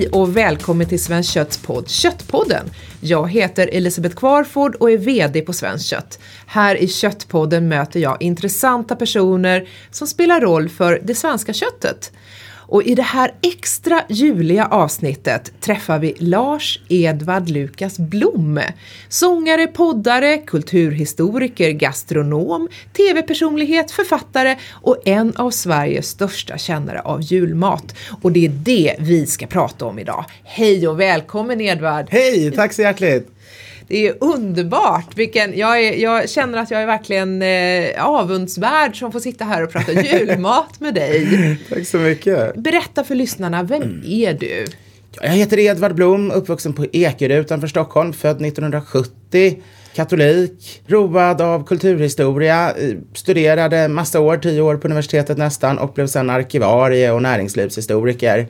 Hej och välkommen till Svenskt Kötts podd Köttpodden. Jag heter Elisabeth Kvarford och är VD på Svenskt Kött. Här i Köttpodden möter jag intressanta personer som spelar roll för det svenska köttet. Och i det här extra juliga avsnittet träffar vi Lars Edvard Lukas Blom. Sångare, poddare, kulturhistoriker, gastronom, tv-personlighet, författare och en av Sveriges största kännare av julmat. Och det är det vi ska prata om idag. Hej och välkommen Edvard! Hej, tack så hjärtligt! Det är underbart. Vilken, jag, är, jag känner att jag är verkligen eh, avundsvärd som får sitta här och prata julmat med dig. Tack så mycket. Berätta för lyssnarna, vem är du? Jag heter Edvard Blom, uppvuxen på Ekerö utanför Stockholm, född 1970. Katolik, road av kulturhistoria, eh, studerade massa år, tio år på universitetet nästan och blev sedan arkivarie och näringslivshistoriker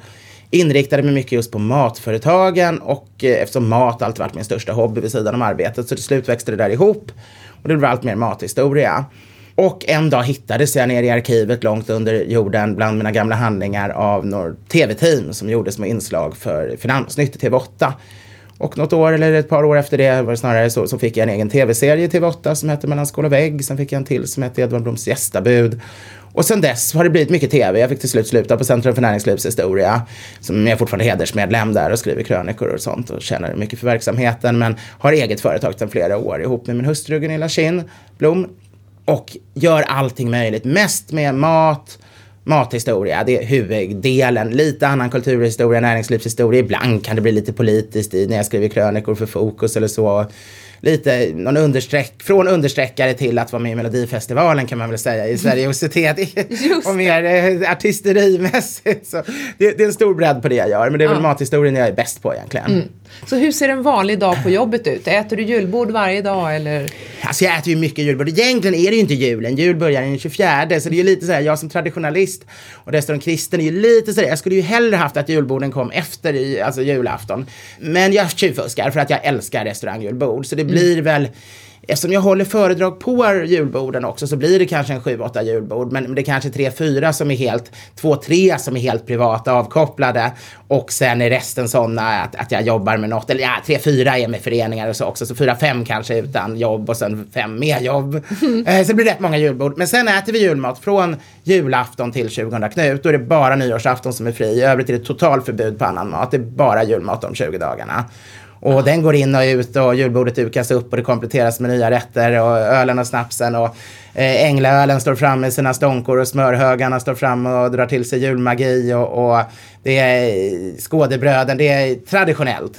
inriktade mig mycket just på matföretagen och eh, eftersom mat alltid varit min största hobby vid sidan om arbetet så till slut växte det där ihop och det blev allt mer mathistoria. Och en dag hittades jag nere i arkivet långt under jorden bland mina gamla handlingar av några tv-team som gjorde små inslag för Finansnytt i TV8. Och något år eller ett par år efter det var det snarare så, så fick jag en egen tv-serie i TV8 som hette Mellan skål och vägg. Sen fick jag en till som hette Edvard Bloms gästabud. Och sen dess har det blivit mycket tv. Jag fick till slut sluta på Centrum för näringslivshistoria. Som jag är fortfarande hedersmedlem där och skriver krönikor och sånt och tjänar mycket för verksamheten. Men har eget företag sedan flera år ihop med min hustru Gunilla Kinn Blom. Och gör allting möjligt. Mest med mat, mathistoria, det är huvuddelen. Lite annan kulturhistoria, näringslivshistoria. Ibland kan det bli lite politiskt i när jag skriver krönikor för Fokus eller så lite någon understreck, från understreckare till att vara med i Melodifestivalen kan man väl säga i seriositet och mer eh, artisterimässigt. Så det, det, är en stor bredd på det jag gör, men det är väl ja. mathistorien jag är bäst på egentligen. Mm. Så hur ser en vanlig dag på jobbet ut? Äter du julbord varje dag eller? Alltså jag äter ju mycket julbord. Egentligen är det ju inte julen. Jul börjar den 24 så det är ju lite så här, jag som traditionalist och dessutom kristen är ju lite så här, jag skulle ju hellre haft att julborden kom efter alltså julafton. Men jag tjuvfuskar för att jag älskar restaurangjulbord så det blir mm. väl eftersom jag håller föredrag på julborden också så blir det kanske en 7-8 julbord. Men det är kanske 3-4 som är helt, 2-3 som är helt privata avkopplade. Och sen är resten sådana att, att jag jobbar med något. Eller ja, 3-4 är med föreningar och så också. Så 4-5 kanske utan jobb och sen 5 med jobb. Mm. så det blir rätt många julbord. Men sen äter vi julmat från julafton till 20 Knut. Då är det bara nyårsafton som är fri. I övrigt är det totalförbud på annan mat. Det är bara julmat de 20 dagarna. Och ja. den går in och ut och julbordet dukas upp och det kompletteras med nya rätter och ölen och snapsen och eh, änglaölen står fram med sina stånkor och smörhögarna står fram och drar till sig julmagi och, och det är skådebröden, det är traditionellt.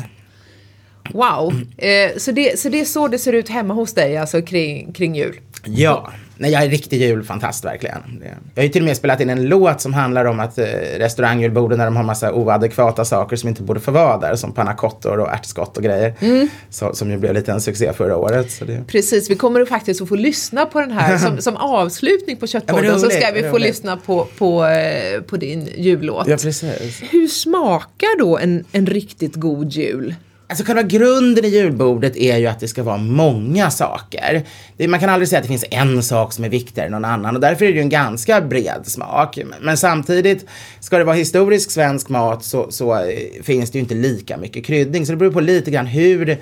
Wow, eh, så, det, så det är så det ser ut hemma hos dig, alltså kring, kring jul? Ja, Nej, jag är riktig julfantast verkligen. Jag har ju till och med spelat in en låt som handlar om att eh, restaurangjulborden när de har massa oadekvata saker som inte borde få vara där. Som pannacottor och ärtskott och grejer. Mm. Så, som ju blev lite en succé förra året. Det... Precis, vi kommer faktiskt att få lyssna på den här som, som avslutning på Köttpodden. Ja, så ska vi få roligt. lyssna på, på, eh, på din jullåt. Ja, precis. Hur smakar då en, en riktigt god jul? Alltså själva grunden i julbordet är ju att det ska vara många saker. Det, man kan aldrig säga att det finns en sak som är viktigare än någon annan och därför är det ju en ganska bred smak. Men samtidigt, ska det vara historisk svensk mat så, så eh, finns det ju inte lika mycket kryddning. Så det beror på lite grann hur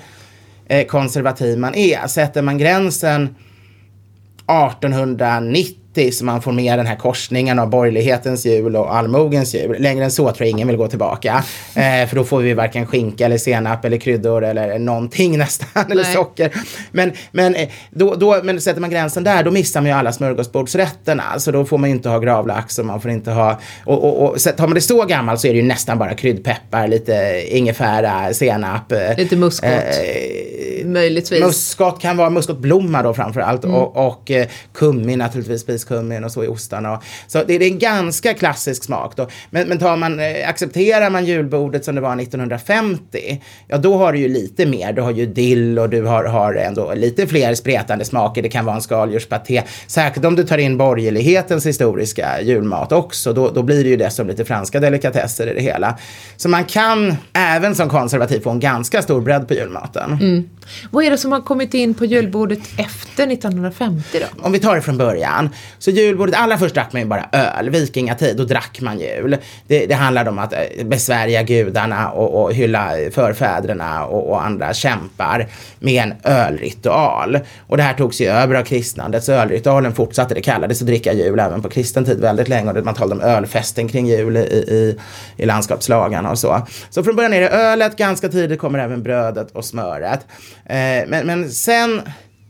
eh, konservativ man är. Sätter man gränsen 1890 så man får med den här korsningen av borgerlighetens jul och allmogens jul. Längre än så tror jag ingen vill gå tillbaka. Eh, för då får vi varken skinka eller senap eller kryddor eller någonting nästan, eller socker. Men, men, eh, då, då, men sätter man gränsen där, då missar man ju alla smörgåsbordsrätterna. Så då får man ju inte ha gravlax och man får inte ha... Och, och, och tar man det så gammalt så är det ju nästan bara kryddpeppar, lite ingefära, senap. Eh, lite muskot. Eh, Möjligtvis. Muskot kan vara muskotblomma då framför allt. Mm. Och, och eh, kummin naturligtvis riskummin och så i ostarna. Så det, är en ganska klassisk smak då. Men, men tar man, eh, accepterar man julbordet som det var 1950, ja då har du ju lite mer. Du har ju dill och du har, har ändå lite fler spretande smaker. Det kan vara en skaldjurspaté. Särskilt om du tar in borgerlighetens historiska julmat också. Då, då blir det ju dessutom lite franska delikatesser i det hela. Så man kan även som konservativ få en ganska stor bredd på julmaten. Mm. Vad är det som har kommit in på julbordet efter 1950 då? Om vi tar det från början så julbordet, allra först drack man ju bara öl, vikingatid, då drack man jul. Det, det handlade om att eh, besvärja gudarna och, och hylla förfäderna och, och, andra kämpar med en ölritual. Och det här togs ju över av kristnandet, så ölritualen fortsatte, det kallades att dricka jul även på kristen tid väldigt länge och man talade om ölfesten kring jul i, i, i landskapslagarna och så. Så från början är det ölet, ganska tidigt kommer även brödet och smöret. Eh, men, men sen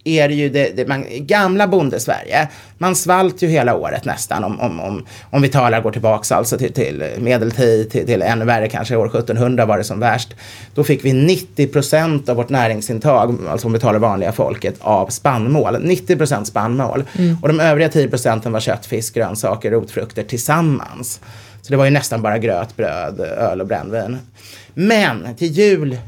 är det ju det, det man, gamla bondesverige. Man svalt ju hela året nästan om, om, om, om vi talar, går tillbaka alltså till, till medeltid, till, till ännu värre kanske år 1700 var det som värst. Då fick vi 90 procent av vårt näringsintag, alltså om vi talar vanliga folket, av spannmål. 90 procent spannmål. Mm. Och de övriga 10 procenten var kött, fisk, grönsaker, rotfrukter tillsammans. Så det var ju nästan bara gröt, bröd, öl och brännvin. Men till jul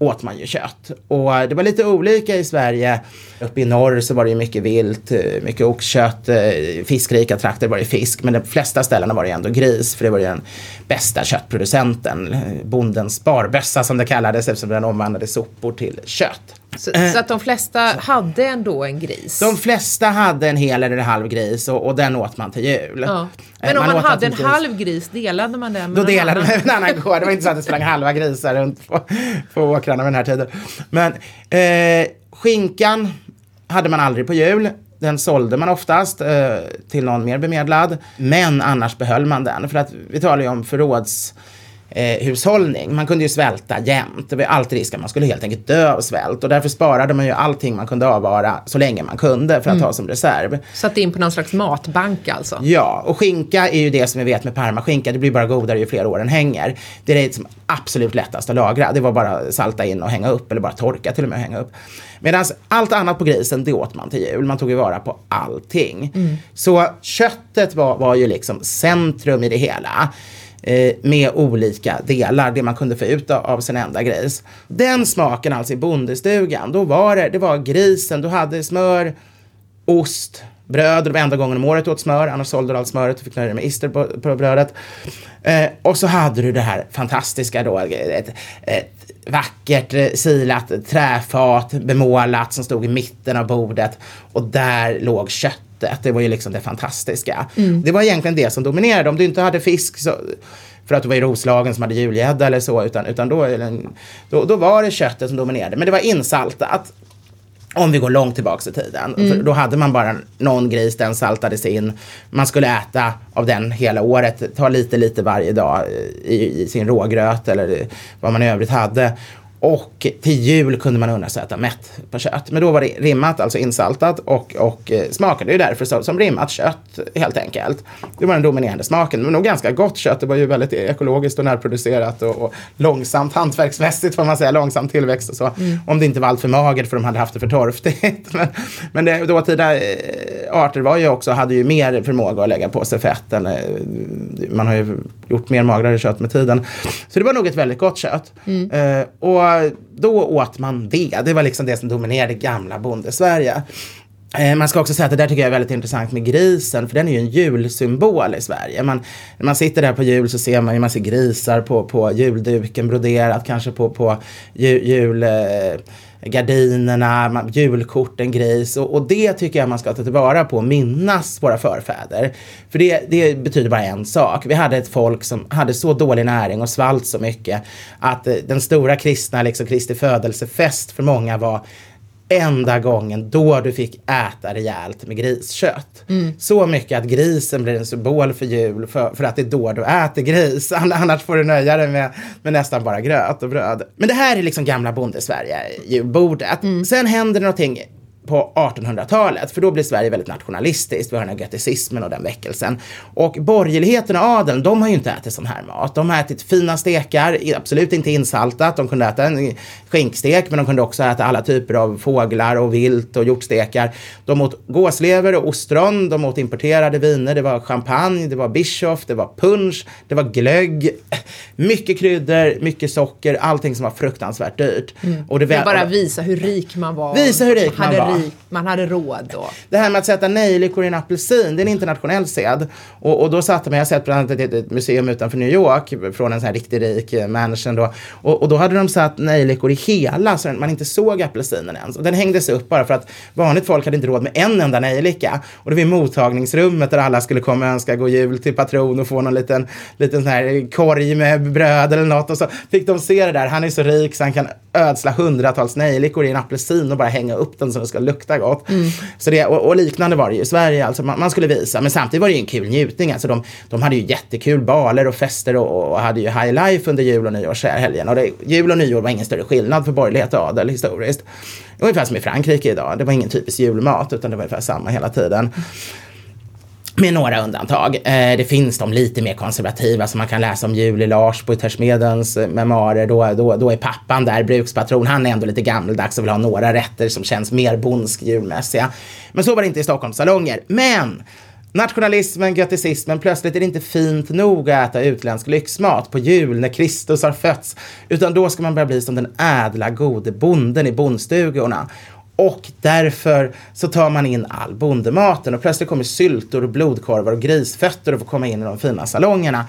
åt man ju kött. Och eh, det var lite olika i Sverige. Uppe i norr så var det ju mycket vilt, eh, mycket oxkött, eh, fiskrika trakter var det fisk. Men de flesta ställena var det ändå gris, för det var ju den bästa köttproducenten. Bondens sparbössa som det kallades eftersom den omvandlade sopor till kött. Så, så, att de flesta hade ändå en gris? De flesta hade en hel eller en halv gris och, och den åt man till jul. Ja. Men om man, man hade en gris. halv gris, delade man den med Då delade man med en annan gård. Det var inte så att det sprang halva grisar runt på, på åkrarna vid den här tiden. Men eh, skinkan hade man aldrig på jul. Den sålde man oftast eh, till någon mer bemedlad. Men annars behöll man den. För att vi talar ju om förråds eh, hushållning. Man kunde ju svälta jämt. Det var alltid risk att man skulle helt enkelt dö av svält. Och därför sparade man ju allting man kunde avvara så länge man kunde för att mm. ha som reserv. Satte in på någon slags matbank alltså? Ja, och skinka är ju det som vi vet med parmaskinka. Det blir bara godare ju fler år den hänger. Det är det som absolut lättast att lagra. Det var bara salta in och hänga upp eller bara torka till och med och hänga upp. Medan allt annat på grisen, det åt man till jul. Man tog ju vara på allting. Mm. Så köttet var, var ju liksom centrum i det hela eh, med olika delar, det man kunde få ut av sin enda gris. Den smaken alltså i bondestugan, då var det, det var grisen, du hade smör, ost, bröd. Det var enda gången om året du åt smör, annars sålde du allt smöret och fick nöja dig med ister på, på brödet. Eh, och så hade du det här fantastiska då, ett, ett vackert eh, silat träfat bemålat som stod i mitten av bordet och där låg kött köttet. Det var ju liksom det fantastiska. Mm. Det var egentligen det som dominerade. Om du inte hade fisk så, för att du var i Roslagen som hade julgädda eller så, utan, utan då, då, då var det köttet som dominerade. Men det var insaltat. Om vi går långt tillbaka i tiden. Mm. då hade man bara någon gris, den saltades in. Man skulle äta av den hela året, ta lite lite varje dag i, i sin rågröt eller vad man i övrigt hade. Och till jul kunde man unna sig att äta mätt på kött. Men då var det rimmat, alltså insaltat och, och eh, smakade ju därför så, som rimmat kött helt enkelt. Det var den dominerande smaken. Men nog ganska gott kött. Det var ju väldigt ekologiskt och närproducerat och, och långsamt hantverksmässigt får man säga. Långsam tillväxt och så. Mm. Om det inte var allt för magert för de hade haft det för torftigt. men men det, dåtida eh, arter var ju också, hade ju mer förmåga att lägga på sig fett. Än, eh, man har ju gjort mer magrare kött med tiden. Så det var nog ett väldigt gott kött. Mm. Och då åt man det. Det var liksom det som dominerade gamla bondesverige. Eh, man ska också säga att det där tycker jag är väldigt intressant med grisen, för den är ju en julsymbol i Sverige. Man, när man sitter där på jul så ser man ju massa grisar på, på julduken broderat, kanske på, på jul, jul eh, gardinerna, julkorten, grejs. gris. Och, och, det tycker jag man ska ta tillvara på och minnas våra förfäder. För det, det betyder bara en sak. Vi hade ett folk som hade så dålig näring och svalt så mycket att eh, den stora kristna, liksom Kristi födelsefest för många var enda gången då du fick äta rejält med griskött. Mm. Så mycket att grisen blir en symbol för jul för, för att det är då du äter gris. Annars får du nöja dig med, med nästan bara gröt och bröd. Men det här är liksom gamla bondesverige, julbordet. Mm. Sen händer någonting på 1800-talet, för då blir Sverige väldigt nationalistiskt. Vi har den här göticismen och den väckelsen. Och borgerligheten och adeln, de har ju inte ätit sån här mat. De har ätit fina stekar, absolut inte insaltat. De kunde äta en skinkstek, men de kunde också äta alla typer av fåglar och vilt och hjortstekar. De åt gåslever och ostron, de åt importerade viner, det var champagne, det var bischoff, det var punch, det var glögg. Mycket kryddor, mycket socker, allting som var fruktansvärt dyrt. Mm. Och det, det bara visa hur rik man var. Visa hur rik man var man hade råd då. Det här med att sätta nejlikor i en apelsin, det är en internationell sed. Och, och då satte man, jag har sett bland annat ett, ett museum utanför New York från en sån här riktigt rik eh, mansion då. Och, och då hade de satt nejlikor i hela så man inte såg apelsinen ens. Och den hängdes upp bara för att vanligt folk hade inte råd med en enda nejlika. Och det var i mottagningsrummet där alla skulle komma och önska god jul till patron och få någon liten, liten sån här korg med bröd eller något. Och så fick de se det där, han är så rik så han kan ödsla hundratals nejlikor i en apelsin och bara hänga upp den så den ska lukta gott. Mm. Så det, och, och, liknande var det ju i Sverige, alltså man, man, skulle visa. Men samtidigt var det ju en kul njutning. Alltså de, de hade ju jättekul baler och fester och, och hade ju high life under jul och nyårshelgen. Och det, jul och nyår var ingen större skillnad för borgerlighet och adel historiskt. Ungefär som i Frankrike idag. Det var ingen typisk julmat utan det var ungefär samma hela tiden. Med några undantag. Eh, det finns de lite mer konservativa som man kan läsa om Julie Lars på Tersmedens eh, memoarer. Då, då, då är pappan där, brukspatron. Han är ändå lite gammeldags och vill ha några rätter som känns mer bondsk julmässiga. Men så var det inte i Stockholms salonger. Men Nationalismen, göticismen, plötsligt är det inte fint nog att äta utländsk lyxmat på jul när Kristus har fötts, utan då ska man börja bli som den ädla gode bonden i bondstugorna. Och därför så tar man in all bondematen och plötsligt kommer syltor och blodkorvar och grisfötter och får komma in i de fina salongerna.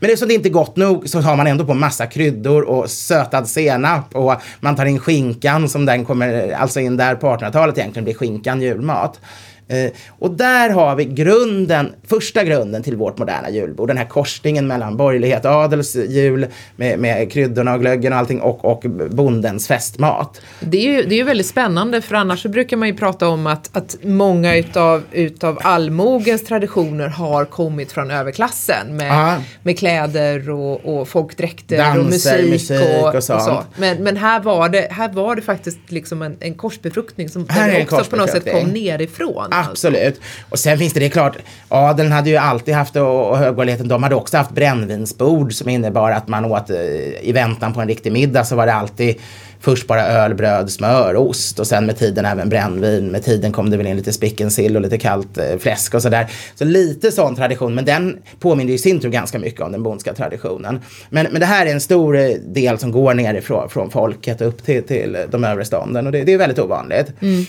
Men eftersom det inte är gott nog så tar man ändå på massa kryddor och sötad senap och man tar in skinkan som den kommer alltså in där på 1800-talet egentligen blir skinkan julmat. Eh, och där har vi grunden, första grunden till vårt moderna julbord. Den här korsningen mellan borgerlighet, adels jul med, med kryddorna och glöggen och allting och, och bondens festmat. Det är ju det är väldigt spännande för annars så brukar man ju prata om att, att många utav, utav allmogens traditioner har kommit från överklassen med, med kläder och, och folkdräkter Danser, och musik, musik och, och, och, så. Men, men här, var det, här var det faktiskt liksom en, en korsbefruktning som också på något sätt kom nerifrån. Absolut. Och sen finns det, det är klart, adeln hade ju alltid haft, och högborgerligheten, de hade också haft brännvinsbord som innebar att man åt, eh, i väntan på en riktig middag så var det alltid först bara öl, bröd, smör, ost och sen med tiden även brännvin. Med tiden kom det väl in lite spickensill och lite kallt eh, fläsk och sådär. Så lite sån tradition, men den påminner i sin tur ganska mycket om den bondska traditionen. Men, men det här är en stor eh, del som går nerifrån från folket upp till, till de övre stånden och det, det är väldigt ovanligt. Mm.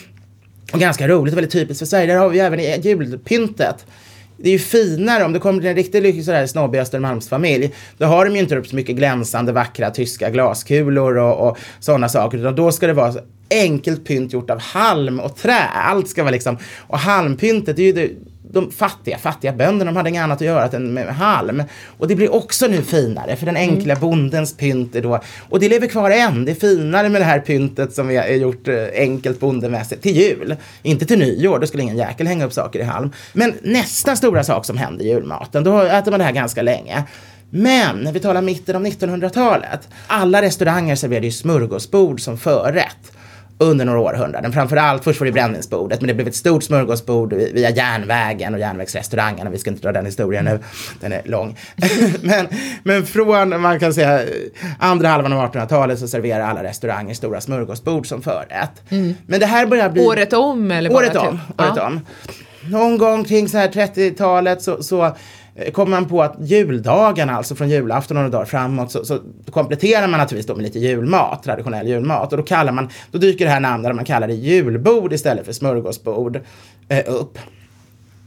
Och ganska roligt och väldigt typiskt för Sverige. Där har vi även julpyntet. Det är ju finare om du kommer till en riktigt lyxig sådär snobbig Östermalmsfamilj. Då har de ju inte upp så mycket glänsande vackra tyska glaskulor och, och sådana saker. Utan då ska det vara enkelt pynt gjort av halm och trä. Allt ska vara liksom, och halmpyntet det är ju det de fattiga, fattiga bönderna, de hade inget annat att göra än med halm. Och det blir också nu finare för den enkla mm. bondens pynt är då, och det lever kvar än, det är finare med det här pyntet som vi har gjort eh, enkelt bondemässigt till jul. Inte till nyår, då skulle ingen jäkel hänga upp saker i halm. Men nästa stora sak som händer i julmaten, då äter man det här ganska länge. Men när vi talar mitten av 1900-talet, alla restauranger serverade ju smörgåsbord som förrätt under några århundraden. Framförallt, först var det brännvinsbordet, men det blev ett stort smörgåsbord via järnvägen och järnvägsrestaurangerna. Vi ska inte dra den historien nu, den är lång. men, men från, man kan säga, andra halvan av 1800-talet så serverar alla restauranger stora smörgåsbord som förrätt. Mm. Men det här börjar bli... Året om eller bara Året om. Året ja. om. Någon gång kring så här 30-talet så, så Eh, kommer man på att juldagarna, alltså från julafton och några dagar framåt, så, så kompletterar man naturligtvis då med lite julmat, traditionell julmat. Och då kallar man, då dyker det här namnet, där man kallar det julbord istället för smörgåsbord, eh, upp.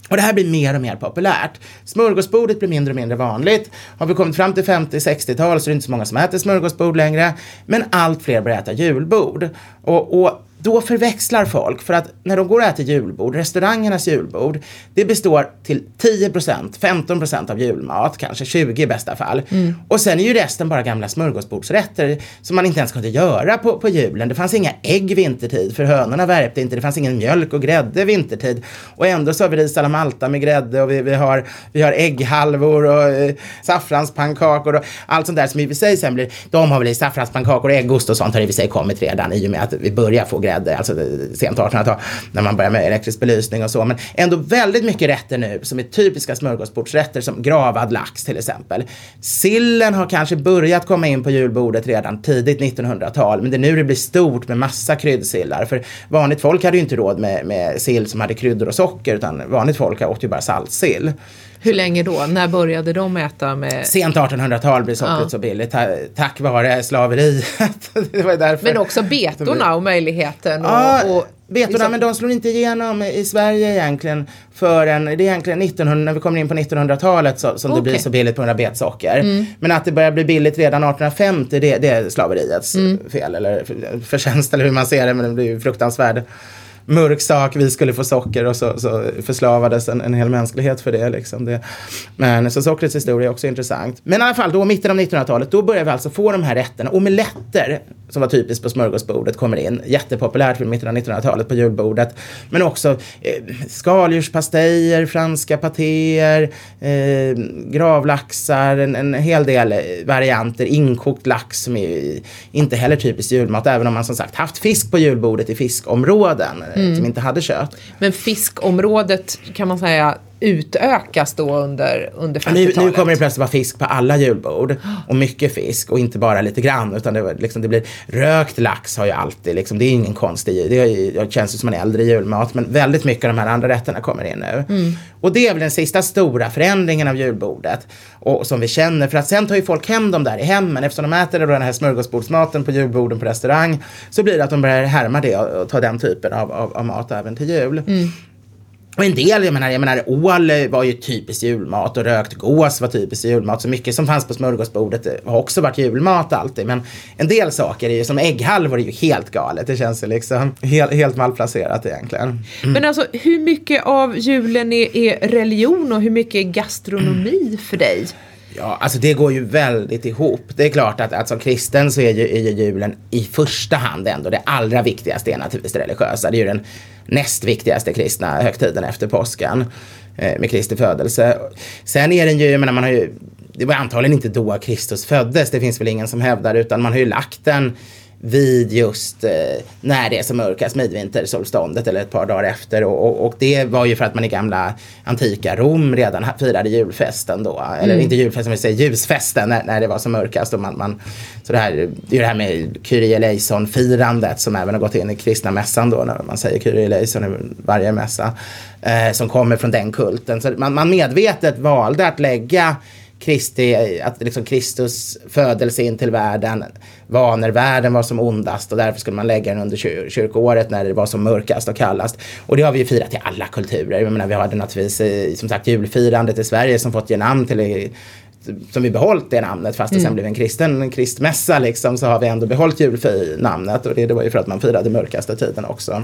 Och det här blir mer och mer populärt. Smörgåsbordet blir mindre och mindre vanligt. Har vi kommit fram till 50-60-tal så är det inte så många som äter smörgåsbord längre. Men allt fler börjar äta julbord. Och, och då förväxlar folk för att när de går och äter julbord, restaurangernas julbord, det består till 10% 15% av julmat, kanske 20 i bästa fall. Mm. Och sen är ju resten bara gamla smörgåsbordsrätter som man inte ens kunde göra på, på julen. Det fanns inga ägg vintertid för hönorna värpte inte. Det fanns ingen mjölk och grädde vintertid. Och ändå så har vi ris alla malta med grädde och vi, vi, har, vi har ägghalvor och eh, saffranspannkakor och allt sånt där som i och för sig sen blir, de har väl i saffranspannkakor och äggost och sånt har i och för sig kommit redan i och med att vi börjar få grädde, alltså sent 1800-tal, när man börjar med elektrisk belysning och så. Men ändå väldigt mycket rätter nu som är typiska smörgåsbordsrätter som gravad lax till exempel. Sillen har kanske börjat komma in på julbordet redan tidigt 1900-tal, men det är nu det blir stort med massa kryddsillar. För vanligt folk hade ju inte råd med, med sill som hade kryddor och socker, utan vanligt folk åt ju bara saltsill. Hur länge då? När började de äta med? Sent 1800-tal blev sockret ja. så billigt tack vare slaveriet. det var därför. Men också betorna och möjligheten och, ja. och Betorna, Liksom- men de slår inte igenom i Sverige egentligen förrän, det är egentligen 1900, när vi kommer in på 1900-talet så, som det Okej. blir så billigt på grund av betsocker. Men att det börjar bli billigt redan 1850, det, det är slaveriets fel eller för- förtjänst eller hur man ser det, men det blir ju fruktansvärd mörk sak, vi skulle få socker och så, så förslavades en, en hel mänsklighet för det. Liksom det. Men så sockrets historia är också intressant. Men i alla fall, då mitten av 1900-talet, då börjar vi alltså få de här rätterna. Omeletter, som var typiskt på smörgåsbordet, kommer in. Jättepopulärt vid mitten av 1900-talet på julbordet. Men också eh, skaldjurspastejer, franska patéer, eh, gravlaxar, en, en hel del varianter. Inkokt lax som är inte heller typiskt julmat, även om man som sagt haft fisk på julbordet i fiskområden eh, som inte hade kött. Men fiskområdet kan man säga utökas då under, under 50-talet. Nu, nu kommer det plötsligt vara fisk på alla julbord. Och mycket fisk och inte bara lite grann. Utan det, liksom, det blir rökt lax har ju alltid, liksom, det är ingen konstig, det, är, det känns ju som en äldre julmat. Men väldigt mycket av de här andra rätterna kommer in nu. Och det är väl den sista stora förändringen av julbordet. Och som vi känner, för att sen tar ju folk hem dem där i hemmen. Eftersom de äter den här smörgåsbordsmaten på julborden på restaurang. Så blir det att de börjar härma det och, och ta den typen av, av, av mat även till jul. Och en del, jag menar, jag menar ål var ju typiskt julmat och rökt gås var typiskt julmat. Så mycket som fanns på smörgåsbordet eh, har också varit julmat alltid. Men en del saker är ju som ägghalvor är ju helt galet. Det känns ju liksom helt, helt malplacerat egentligen. Mm. Men alltså hur mycket av julen är, är religion och hur mycket är gastronomi för dig? Ja, alltså det går ju väldigt ihop. Det är klart att, att som kristen så är ju, är ju julen i första hand ändå det allra viktigaste är naturligtvis det religiösa. Det är ju den näst viktigaste kristna högtiden efter påsken eh, med Kristi födelse. Sen är den ju, jag menar man har ju, det var antagligen inte då Kristus föddes, det finns väl ingen som hävdar, utan man har ju lagt den vid just eh, när det är som mörkast, midvintersolståndet eller ett par dagar efter. Och, och, och det var ju för att man i gamla antika Rom redan firade julfesten då. Eller inte julfesten, vi säger ljusfesten när, när det var som mörkast. Och man, man, så det, här, det är det här med Kyrie eleison-firandet som även har gått in i kristna mässan då när man säger Kyrie eleison i varje mässa. Eh, som kommer från den kulten. Så man, man medvetet valde att lägga Kristi, att liksom Kristus födelse in till världen var när världen var som ondast och därför skulle man lägga den under kyr- kyrkoåret när det var som mörkast och kallast. Och det har vi ju firat i alla kulturer. Jag menar, vi hade naturligtvis eh, som sagt julfirandet i Sverige som fått ge namn till som vi behållit det namnet fast det sen blev en kristen kristmässa liksom så har vi ändå behållit julfir-namnet och det, det var ju för att man firade mörkaste tiden också.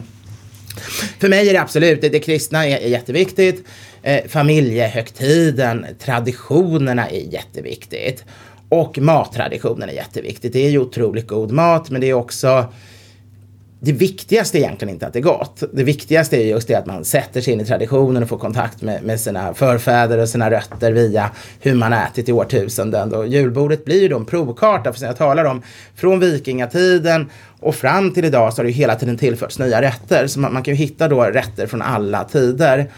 För mig är det absolut, det, det kristna är, är jätteviktigt. Eh, familjehögtiden, traditionerna är jätteviktigt. Och mattraditionen är jätteviktigt. Det är ju otroligt god mat men det är också det viktigaste är egentligen inte att det är gott. Det viktigaste är just det att man sätter sig in i traditionen och får kontakt med, med sina förfäder och sina rötter via hur man ätit i årtusenden. Och julbordet blir ju då en provkarta, för som jag talar om, från vikingatiden och fram till idag så har det hela tiden tillförts nya rätter. Så man, man kan hitta då rätter från alla tider.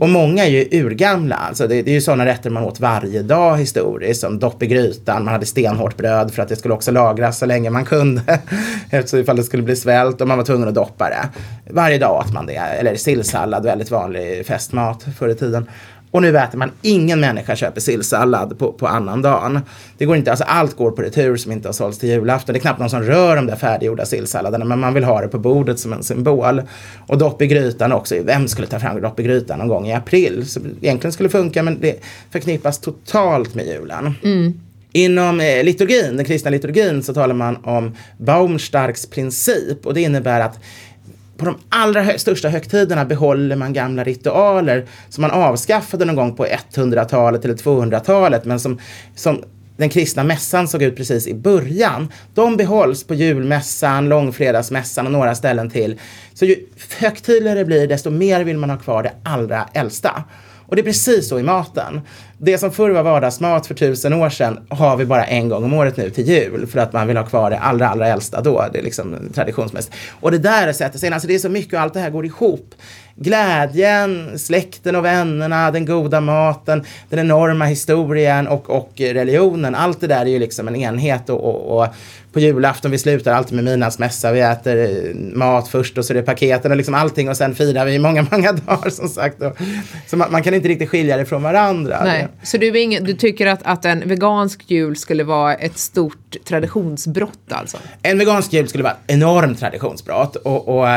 Och många är ju urgamla. Alltså det, det är ju sådana rätter man åt varje dag historiskt. Som dopp i grytan, man hade stenhårt bröd för att det skulle också lagras så länge man kunde. Eftersom ifall det skulle bli svält och man var tvungen att doppa det. Varje dag åt man det. Eller sillsallad, väldigt vanlig festmat förr i tiden. Och nu äter man, ingen människa köper sillsallad på, på annan dagen. Det går inte, alltså allt går på retur som inte har sålts till julafton. Det är knappt någon som rör de där färdiggjorda sillsalladerna, men man vill ha det på bordet som en symbol. Och dopp i grytan också. Vem skulle ta fram dopp i grytan någon gång i april? Så egentligen skulle det funka, men det förknippas totalt med julen. Inom eh, liturgin, den kristna liturgin, så talar man om Baumstarks princip och det innebär att på de allra hö- största högtiderna behåller man gamla ritualer som man avskaffade någon gång på 100-talet eller 200-talet men som, som den kristna mässan såg ut precis i början. De behålls på julmässan, långfredagsmässan och några ställen till. Så ju högtidligare det blir desto mer vill man ha kvar det allra äldsta. Och det är precis så i maten. Det som förr var vardagsmat för tusen år sedan har vi bara en gång om året nu till jul för att man vill ha kvar det allra, allra äldsta då. Det är liksom traditionsmässigt. Och det där sätter sig in. Alltså det är så mycket och allt det här går ihop. Glädjen, släkten och vännerna, den goda maten, den enorma historien och, och religionen. Allt det där är ju liksom en enhet och, och, och på julafton vi slutar alltid med midnattsmässa. Vi äter eh, mat först och så är det paketen och liksom allting och sen firar vi i många, många dagar som sagt. Och, så man, man kan inte riktigt skilja det från varandra. Nej. Så du, ingen, du tycker att, att en vegansk jul skulle vara ett stort traditionsbrott alltså? En vegansk jul skulle vara ett enormt traditionsbrott. Och, och,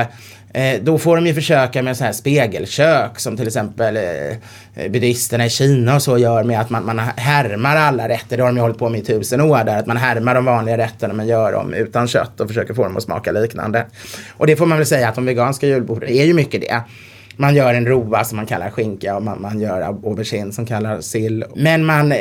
eh, då får de ju försöka med så här spegelkök som till exempel eh, eh buddhisterna i Kina och så gör med att man, man härmar alla rätter. Det har de ju hållit på med i tusen år där. Att man härmar de vanliga rätterna men gör dem utan kött och försöker få dem att smaka liknande. Och det får man väl säga att de veganska julborden är ju mycket det. Man gör en rova som man kallar skinka och man, man gör aubergine som kallar sill. Men man,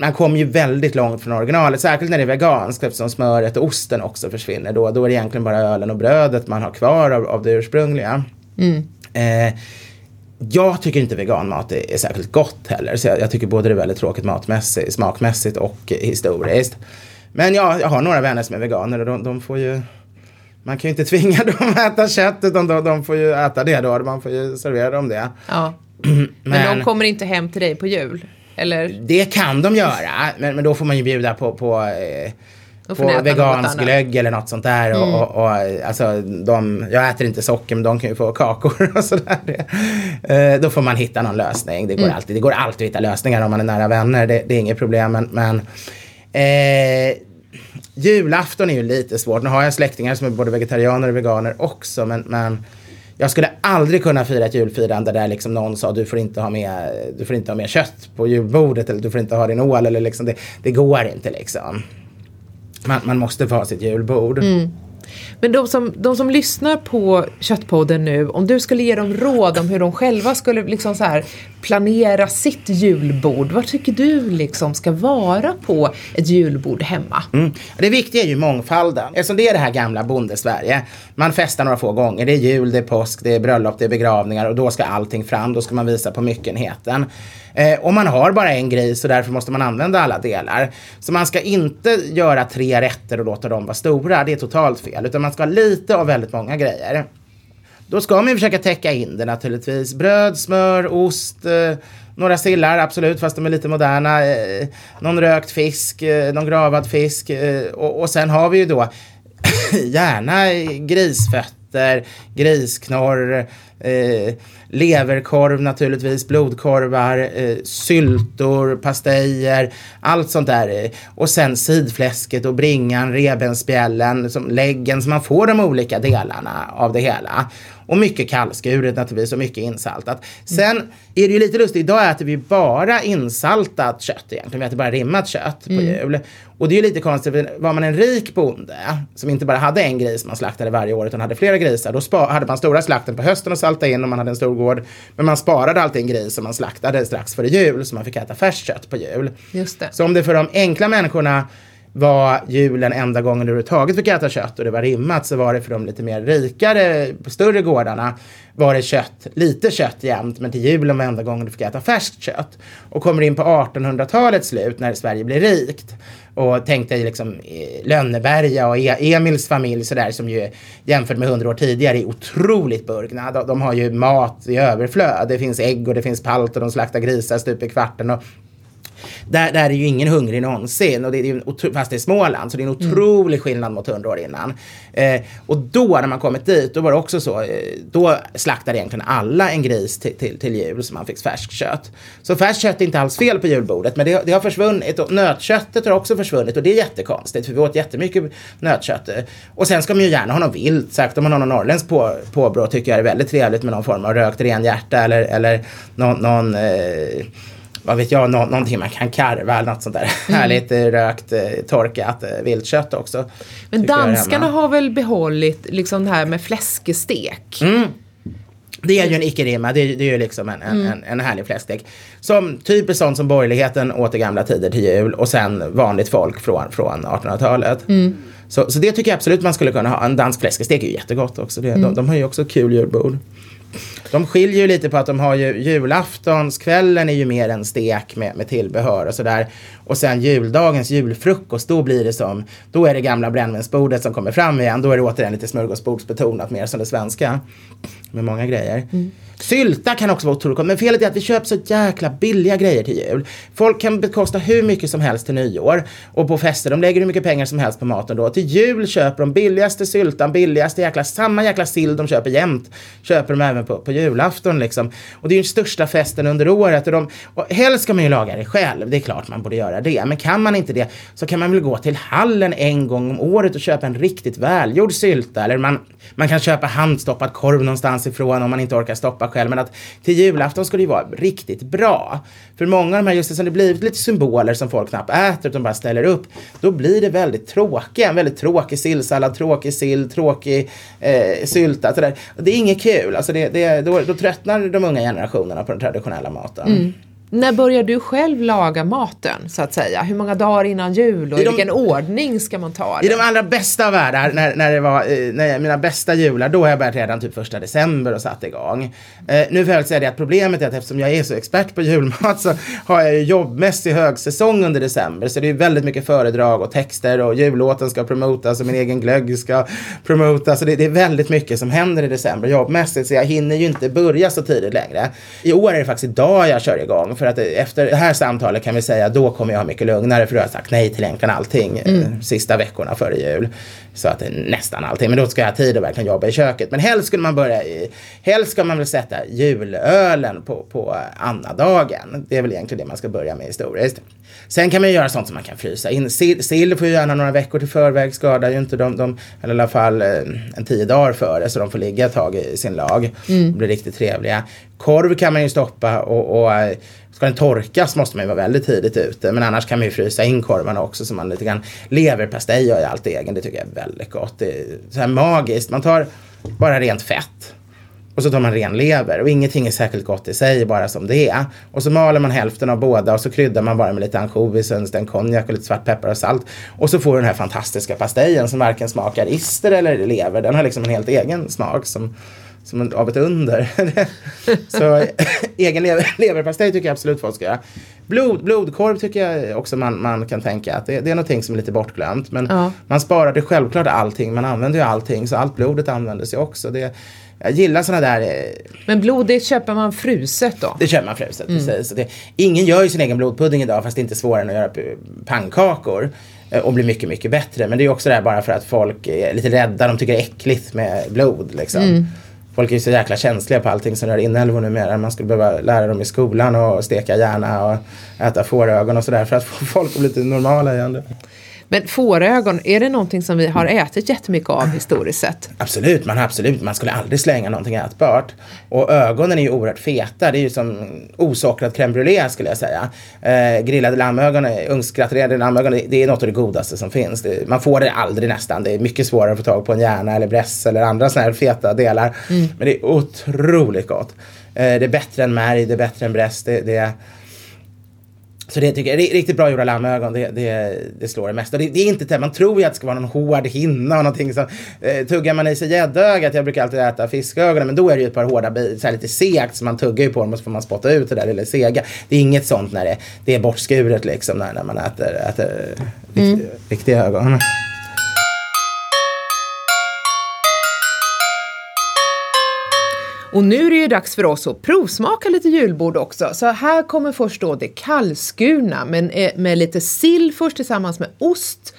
man kommer ju väldigt långt från originalet, särskilt när det är veganskt eftersom smöret och osten också försvinner. Då, då är det egentligen bara ölen och brödet man har kvar av, av det ursprungliga. Mm. Eh, jag tycker inte veganmat är, är särskilt gott heller. Så jag, jag, tycker både det är väldigt tråkigt matmässigt, smakmässigt och historiskt. Men jag, jag har några vänner som är veganer och de, de får ju man kan ju inte tvinga dem att äta kött utan de, de får ju äta det då. Man får ju servera dem det. Ja. Men, men de kommer inte hem till dig på jul? Eller? Det kan de göra. Men, men då får man ju bjuda på, på eh, på vegansk glögg eller något sånt där. Mm. Och, och, och, alltså, de, jag äter inte socker men de kan ju få kakor och sådär. Eh, då får man hitta någon lösning. Det går, mm. alltid, det går alltid att hitta lösningar om man är nära vänner. Det, det är inget problem. Men, men eh, julafton är ju lite svårt. Nu har jag släktingar som är både vegetarianer och veganer också. Men, men jag skulle aldrig kunna fira ett julfirande där liksom någon sa du får inte ha med, du får inte ha med kött på julbordet eller du får inte ha din ål. Eller liksom det, det går inte liksom. Man, man måste få ha sitt julbord. Mm. Men de som, de som lyssnar på Köttpodden nu, om du skulle ge dem råd om hur de själva skulle liksom så här planera sitt julbord, vad tycker du liksom ska vara på ett julbord hemma? Mm. Det viktiga är ju mångfalden. Eftersom det är det här gamla bondesverige. Man festar några få gånger. Det är jul, det är påsk, det är bröllop, det är begravningar och då ska allting fram. Då ska man visa på myckenheten. Eh, och man har bara en gris och därför måste man använda alla delar. Så man ska inte göra tre rätter och låta dem vara stora. Det är totalt fel. Utan man ska ha lite av väldigt många grejer. Då ska man ju försöka täcka in det naturligtvis. Bröd, smör, ost, eh, några sillar, absolut, fast de är lite moderna. Eh, någon rökt fisk, eh, någon gravad fisk. Eh, och, och sen har vi ju då gärna grisfötter, grisknorr, eh, leverkorv naturligtvis, blodkorvar, eh, syltor, pastejer, allt sånt där. Eh, och sen sidfläsket och bringan, revbensspjällen, som läggen, så man får de olika delarna av det hela. Och mycket kallskuret naturligtvis och mycket insaltat. Sen är det ju lite lustigt, idag äter vi bara insaltat kött egentligen. Vi äter bara rimmat kött på mm. jul. Och det är ju lite konstigt, var man en rik bonde som inte bara hade en gris man slaktade varje år utan hade flera grisar. Då hade man stora slakten på hösten och salta in om man hade en stor gård. Men man sparade alltid en gris som man slaktade strax före jul så man fick äta färskt kött på jul. Just det. Så om det för de enkla människorna var julen enda gången du överhuvudtaget fick äta kött och det var rimmat så var det för de lite mer rikare, större gårdarna var det kött, lite kött jämt men till julen var enda gången du fick äta färskt kött. Och kommer in på 1800-talets slut när Sverige blir rikt och tänk dig liksom eh, Lönneberga och e- Emils familj sådär som ju jämfört med hundra år tidigare är otroligt burgna. De, de, har ju mat i överflöd. Det finns ägg och det finns palt och de slaktar grisar stup i kvarten och där, där är ju ingen hungrig någonsin. Och det är ju, fast det är Småland, så det är en mm. otrolig skillnad mot hundra år innan. Eh, och då när man kommit dit, då var det också så. Eh, då slaktade egentligen alla en gris till, till, till jul så man fick färskt kött. Så färskt kött är inte alls fel på julbordet, men det, det har försvunnit. Och nötköttet har också försvunnit och det är jättekonstigt för vi åt jättemycket nötkött. Och sen ska man ju gärna ha något vilt, särskilt om man har någon norrländsk på, påbrå tycker jag är väldigt trevligt med någon form av rökt renhjärta eller, eller någon, någon eh, vad vet jag, nå någonting man kan karva eller något sånt där. Mm. Härligt rökt, eh, torkat eh, viltkött också. Men danskarna har väl behållit liksom det här med fläskestek? Mm. Det är ju en icke-rimma, det, är, det är ju liksom en, mm. en, en härlig fläskstek. Som typiskt sånt som borgerligheten åt i gamla tider till jul och sen vanligt folk från, från 1800-talet. Mm. Så, så det tycker jag absolut man skulle kunna ha. En dansk fläskestek är ju jättegott också. Det, mm. de, de har ju också kul julbord. De skiljer ju lite på att de har ju julaftonskvällen är ju mer en stek med, med tillbehör och sådär. Och sen juldagens julfrukost, då blir det som, då är det gamla brännvinsbordet som kommer fram igen. Då är det återigen lite smörgåsbordsbetonat mer som det svenska. Med många grejer. Mm. Sylta kan också vara otroligt gott. Men felet är att vi köper så jäkla billiga grejer till jul. Folk kan bekosta hur mycket som helst till nyår. Och på fester, de lägger hur mycket pengar som helst på maten då. Till jul köper de billigaste syltan, billigaste jäkla, samma jäkla sill de köper jämt. Köper de även på, på julafton liksom. Och det är ju den största festen under året. Och, de, och helst ska man ju laga det själv. Det är klart man borde göra det. Men kan man inte det så kan man väl gå till hallen en gång om året och köpa en riktigt välgjord sylta. Eller man, man kan köpa handstoppad korv någonstans ifrån om man inte orkar stoppa själv. Men att till julafton ska det ju vara riktigt bra. För många av de här, just det som det blivit lite symboler som folk knappt äter utan bara ställer upp. Då blir det väldigt tråkiga. En väldigt tråkig sillsallad, tråkig sill, tråkig eh, sylta. Sådär. Det är inget kul. Alltså det, det, då, då tröttnar de unga generationerna på den traditionella maten. Mm. När börjar du själv laga maten så att säga? Hur många dagar innan jul och i, I de- vilken ordning ska man ta det? I de allra bästa världar, när, när det var eh, när mina bästa jular, då har jag börjat redan typ första december och satt igång. Eh, nu får jag säga det att problemet är att eftersom jag är så expert på julmat så har jag ju jobbmässig högsäsong under december. Så det är väldigt mycket föredrag och texter och jullåten ska promotas och min egen glögg ska promotas. Så det, det är väldigt mycket som händer i december jobbmässigt så jag hinner ju inte börja så tidigt längre. I år är det faktiskt idag jag kör igång för att eh, efter det här samtalet kan vi säga då kommer jag ha mycket lugnare för då har jag sagt nej till egentligen allting eh, sista veckorna före jul. Så att det är nästan allting. Men då ska jag ha tid att verkligen jobba i köket. Men helst skulle man börja i, helst ska man väl sätta julölen på, på annadagen. Det är väl egentligen det man ska börja med historiskt. Sen kan man ju göra sånt som man kan frysa in. Sill, sill får ju gärna några veckor till förväg. Skadar ju inte de, de eller i alla fall eh, en tio dagar före så de får ligga ett tag i sin lag. Mm. Och bli riktigt trevliga. Korv kan man ju stoppa och, och eh, Ska den torkas måste man ju vara väldigt tidigt ute. Men annars kan man ju frysa in korvarna också så man lite grann leverpastej gör jag alltid egen. Det tycker jag är väldigt gott. Det är så här magiskt. Man tar bara rent fett. Och så tar man ren lever och ingenting är särskilt gott i sig bara som det är. Och så maler man hälften av båda och så kryddar man bara med lite ansjovis, en sten konjak och lite svartpeppar och salt. Och så får du den här fantastiska pastejen som varken smakar ister eller lever. Den har liksom en helt egen smak som, som av ett under. så egen lever, leverpastej tycker jag absolut folk ska göra. Blod, blodkorv tycker jag också man, man kan tänka att det, det är någonting som är lite bortglömt. Men Ja. man sparade självklart allting, man använder ju allting så allt blodet användes ju också. Det, jag gillar sådana där eh, Men blod det köper man fruset då? det köper man fruset, precis. Så det, ingen gör ju sin egen blodpudding idag fast det är inte svårare än att göra pannkakor. eh, Och blir mycket, mycket bättre. Men det är ju också det här bara för att folk är lite rädda. De tycker det är äckligt med blod liksom. Folk är ju så jäkla känsliga på allting som rör inälvor numera. Man skulle behöva lära dem i skolan och steka hjärna och äta fårögon och sådär för att få folk att bli lite normala igen. Men fårögon, är det någonting som vi har ätit jättemycket av historiskt sett? Absolut, man absolut, man skulle aldrig slänga någonting ätbart. Och ögonen är ju oerhört feta, det är ju som osockrad crème brûlée skulle jag säga. Eh, grillade lammögon, ugnsgratinerade lammögon, det, är något av det godaste som finns. Det, man får det aldrig nästan, det är mycket svårare att få tag på en hjärna eller bräss eller andra sådana här feta delar. Men det är otroligt gott. Eh, det är bättre än märg, det är bättre än bräss, det, det så det tycker jag är riktigt bra gjorda lammögon. Det, det, det slår det mesta. Det, det är inte det, man tror ju att det ska vara någon hård hinna och någonting som eh, tuggar man i sig gäddögat. Jag brukar alltid äta fiskögonen men då är det ju ett par hårda bitar, lite segt så man tuggar ju på dem och så får man spotta ut det där lilla sega. Det är inget sånt när det, det är bortskuret liksom när, när man äter, äter rikt, riktiga ögon. Och nu är det ju dags för oss att provsmaka lite julbord också. Så här kommer först då det kallskurna men eh, med lite sill först tillsammans med ost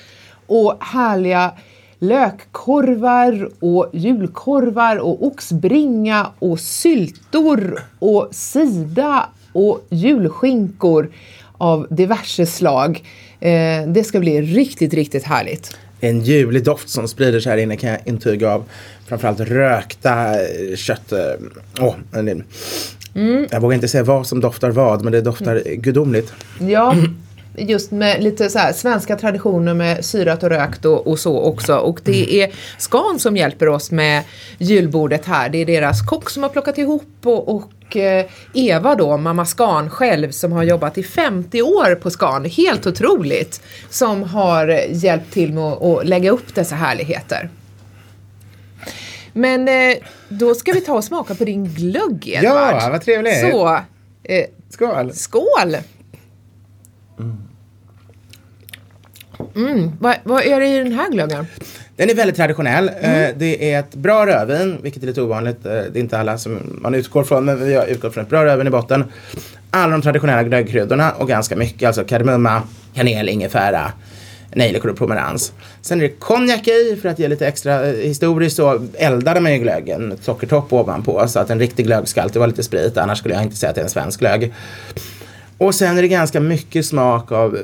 och härliga lökkorvar och julkorvar och oxbringa och syltor och sida och julskinkor av diverse slag. Eh, det ska bli riktigt, riktigt härligt. En ljuvlig doft som sprider sig här inne kan jag intyga av. Framförallt rökta eh, kött. Åh, en- Jag vågar inte säga vad som doftar vad men det doftar gudomligt. Ja, just med lite så här svenska traditioner med syrat och rökt och, och så också. Och det är Scan som hjälper oss med julbordet här. Det är deras kock som har plockat ihop och, och eh, Eva då, mamma Scan själv som har jobbat i 50 år på Scan, helt otroligt, som har hjälpt till med att lägga upp dessa härligheter. Men eh, då ska vi ta och smaka på din glögg Edvard. Ja, vad trevligt. Så, eh, Skål! skål! Vad, vad är det i den här glöggen? Den är väldigt traditionell. Mm. Eh, Det är ett bra rödvin, vilket är lite ovanligt. Eh, Det är inte alla som man utgår från, men vi har utgått från ett bra rödvin i botten. Alla de traditionella glöggkryddorna och ganska mycket, alltså kardemumma, kanel, ingefära, nejlikor och pomerans. Sen är det konjak i för att ge lite extra. eh, Historiskt så eldade man ju glöggen, sockertopp ovanpå, så att en riktig glögg ska alltid vara lite sprit, annars skulle jag inte säga att det är en svensk glögg. Och sen är det ganska mycket smak av eh,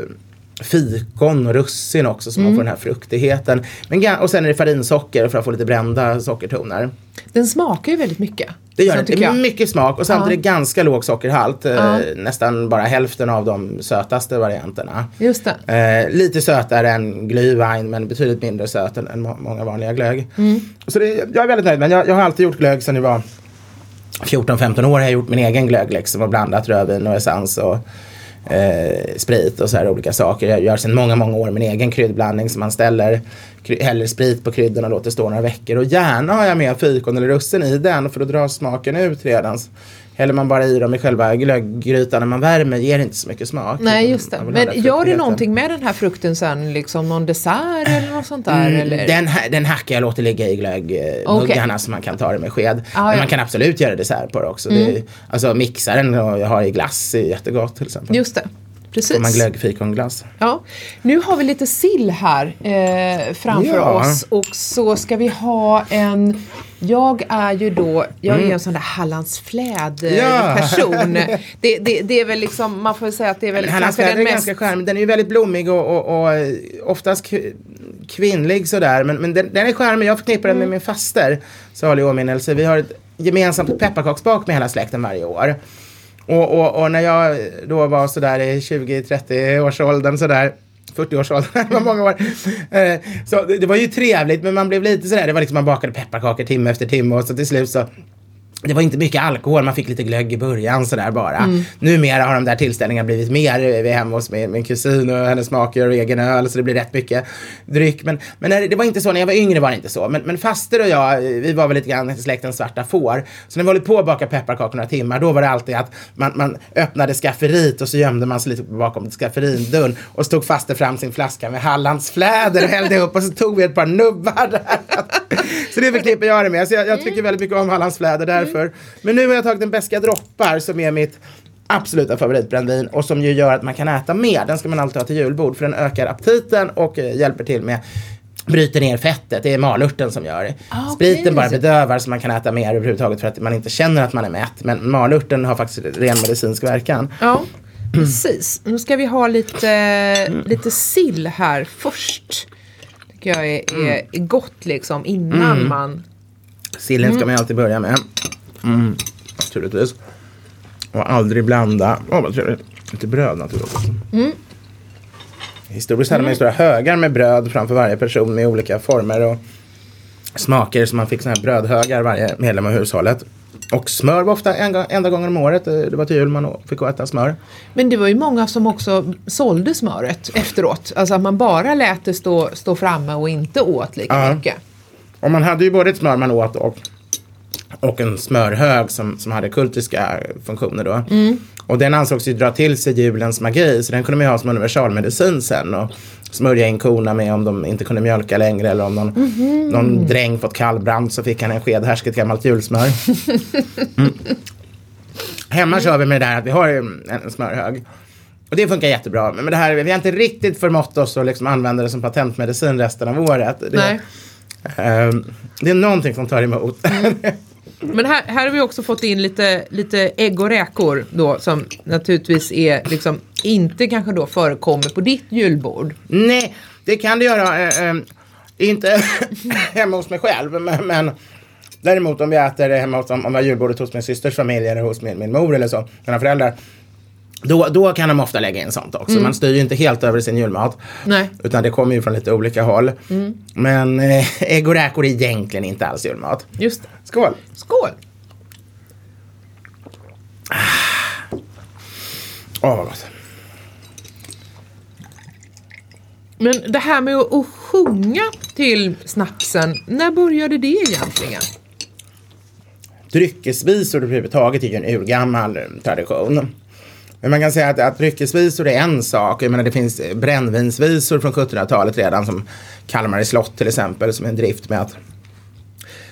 fikon och russin också så man får den här fruktigheten. Men, och sen är det farinsocker för att få lite brända sockertoner. Den smakar ju väldigt mycket. Det gör så det. Det är jag. mycket smak och samtidigt ganska låg sockerhalt. eh, Ja. Nästan bara hälften av de sötaste varianterna. Just det. Eh, lite sötare än glühwein men betydligt mindre söt än, än må- många vanliga glögg. Mm. Så det, jag är väldigt nöjd men jag, jag har alltid gjort glögg sedan jag var 14-15 år har jag gjort min egen glögg liksom och blandat rödvin och essens och eh, sprit och så här olika saker. Jag gör sedan många, många år min egen kryddblandning som man ställer, häller sprit på kryddorna och låter stå några veckor. Och gärna har jag med fikon eller russin i den för då drar smaken ut redan. Häller man bara i dem i själva glögggrytan när man värmer ger det inte så mycket smak. Nej, just det. ha Men den gör du någonting med den här frukten sen? Liksom någon dessert eller något sånt där? eller? Mm, Den, ha- den hackar jag låter ligga i glöggmuggarna så man kan ta det med sked. Ah, Men ja. man kan absolut göra dessert på det också. Det är, alltså mixa den och har i glass är jättegott till exempel. Just det. Precis. Får man glöggfikonglass. Ja, nu har vi lite sill här eh, framför Ja. oss och så ska vi ha en Jag är ju då, jag är ju en sån där Hallandsfläd eh, Mm. Ja. person. Det, det, det är väl liksom, man får väl säga att det är väl Hallandsfläder kanske är den mest ganska charmig. Den är ju väldigt blommig och, och, och eh, oftast kvinnlig sådär. Men, men den, den är charmig. Jag förknippar den med min faster. Salig åminnelse. Vi har ett gemensamt pepparkaksbak med hela släkten varje år. Och, och, och när jag då var sådär i 20-30 årsåldern sådär 40-årsåldern, det var många år. Eh, så det var ju trevligt men man blev lite sådär, det var liksom man bakade pepparkakor timme efter timme och så till slut så det var inte mycket alkohol, man fick lite glögg i början sådär bara. Mm. Numera har de där tillställningarna blivit mer. Vi är hemma hos min, min kusin och hennes make gör egen öl så det blir rätt mycket dryck. Men, men när, det var inte så, när jag var yngre var det inte så. Men, men faster och jag, vi var väl lite grann släktens svarta får. Så när vi höll på att baka pepparkakor några timmar, då var det alltid att man, man öppnade skafferiet och så gömde man sig lite bakom skafferindörren och stod faster fram sin flaska med Hallandsfläder och hällde upp och så tog vi ett par nubbar där. Så det förknippar jag det med. Så jag, jag tycker väldigt mycket om Hallandsfläder därför. Men nu har jag tagit en beska droppar som är mitt absoluta favoritbrännvin och som ju gör att man kan äta mer. Den ska man alltid ha till julbord för den ökar aptiten och eh, hjälper till med bryter ner fettet. Det är malörten som gör det. Ah, Spriten okej. bara bedövar så man kan äta mer överhuvudtaget för att man inte känner att man är mätt. Men malörten har faktiskt ren medicinsk verkan. Ja, precis. Nu ska vi ha lite, lite sill här först. tycker jag är, är gott liksom innan man... Sillen ska man ju alltid börja med. Mm, naturligtvis. Och aldrig blanda. Åh vad trevligt. Lite bröd naturligtvis. Historiskt hade man ju stora högar med bröd framför varje person med olika former och smaker. Så man fick såna här brödhögar varje medlem av hushållet. Och smör var ofta en, enda gången om året. eh, Det var till jul man fick äta smör. Men det var ju många som också sålde smöret efteråt. Alltså att man bara lät det stå, stå framme och inte åt lika Ja. mycket. Och man hade ju både ett smör man åt och, och en smörhög som, som hade kultiska funktioner då. Och den ansågs ju dra till sig julens magi så den kunde man ju ha som universalmedicin sen. Och smörja in korna med om de inte kunde mjölka längre eller om någon, någon dräng fått kallbrand så fick han en sked härsket gammalt julsmör. Mm. Hemma kör vi med det där att vi har en, en smörhög. Och det funkar jättebra. Men det här, vi har inte riktigt förmått oss att liksom använda det som patentmedicin resten av året. Det, Nej. Ehm, det är någonting som tar emot. Men här, här har vi också fått in lite, lite ägg och räkor då som naturligtvis är liksom inte kanske då förekommer på ditt julbord. Nej, det kan det göra. eh, eh, inte hemma hos mig själv, men, men däremot om vi äter det hemma hos, om om vi har julbordet hos min systers familj eller hos min, min mor eller så, mina föräldrar. Då, då kan de ofta lägga in sånt också. Man styr ju inte helt över sin julmat. Nej. Utan det kommer ju från lite olika håll. Men eh, ägg och räkor är egentligen inte alls julmat. Just det. Skål! Skål! Åh, vad gott. Men det här med att, att sjunga till snapsen, när började det egentligen? Dryckesvisor överhuvudtaget är ju en urgammal tradition. Men man kan säga att, att dryckesvisor är en sak. Jag menar det finns brännvinsvisor från 1700-talet redan som Kalmar slott till exempel som är en drift med att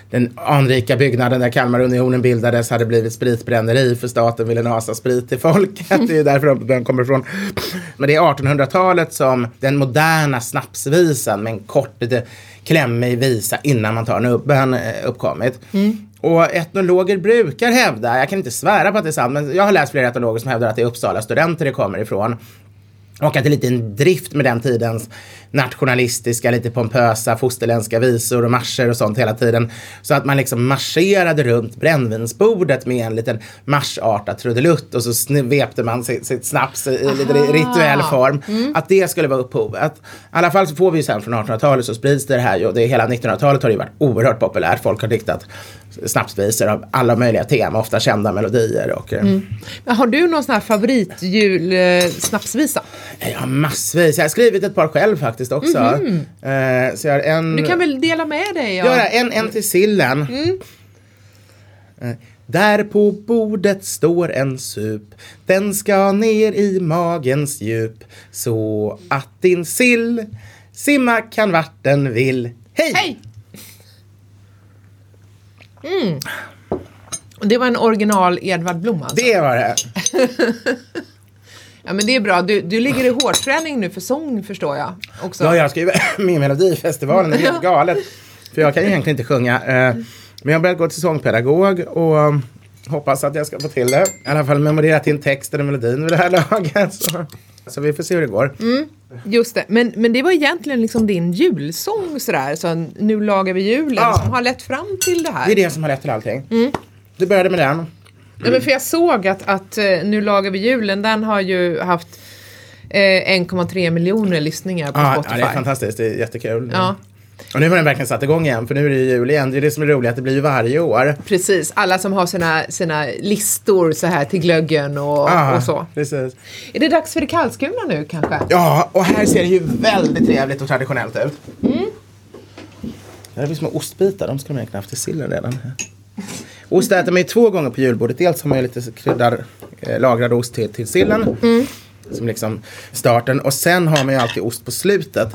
den anrika byggnaden där Kalmarunionen bildades hade blivit spritbränneri för staten ville nasa sprit till folket. Det är därför den kommer ifrån. Men det är 1800-talet som den moderna snapsvisan med en kort, lite klämmig visa innan man tar nubben eh, uppkommit. Mm. Och etnologer brukar hävda, jag kan inte svära på att det är sant, men jag har läst flera etnologer som hävdar att det är Uppsala studenter det kommer ifrån. Och att det är lite en drift med den tidens nationalistiska, lite pompösa fosterländska visor och marscher och sånt hela tiden. Så att man liksom marscherade runt brännvinsbordet med en liten marsartad trudelutt och så svepte man sitt, sitt snaps i Aha. lite rituell form. Mm. Att det skulle vara upphovet. I alla fall så får vi ju sen från 1800-talet så sprids det här och det hela 1900-talet har det ju varit oerhört populärt. Folk har diktat snapsvisor av alla möjliga teman, ofta kända melodier. Och, eh, mm. Har du någon sån här favoritjul-snapsvisa? Jag har massvis. Jag har skrivit ett par själv faktiskt också. Mm -hmm. så jag har en... Du kan väl dela med dig? Ja, ja en, en till sillen. Mm. Eh, där på bordet står en sup Den ska ner i magens djup Så att din sill simma kan vart den vill Hej! Hej! Mm. Det var en original Edvard Blom alltså? Det var det. ja men det är bra. Du, du ligger i hårdträning nu för sång förstår jag. Också. Ja, jag skriver min Melodifestivalen. Det är helt galet. För jag kan ju egentligen inte sjunga. Eh, men jag har börjat gå till sångpedagog och hoppas att jag ska få till det. I alla fall memorerat in texten och melodin vid det här laget. Så, så vi får se hur det går. Mm. Just det, men, men det var egentligen liksom din julsång sådär, så nu lagar vi julen, ja. som har lett fram till det här. Det är det som har lett till allting. Mm. Du började med den. Ja, men för jag såg att, att eh, Nu lagar vi julen, den har ju haft eh, 1,3 miljoner lyssningar på ja, Spotify. Ja, det är fantastiskt, det är jättekul. Ja. Och nu har den verkligen satt igång igen, för nu är det jul igen. Det är det som är roligt, att det blir ju varje år. Precis, alla som har sina, sina listor så här till glöggen och, ah, och så. Precis. Är det dags för det kallskurna nu kanske? Ja, och här ser det ju väldigt trevligt och traditionellt ut. Mm. Där har vi små ostbitar, de ska man egentligen haft i sillen redan. Ost äter man ju två gånger på julbordet. Dels har man ju lite kryddar, eh, lagrad ost till, till sillen. Mm. Som liksom starten. Och sen har man ju alltid ost på slutet.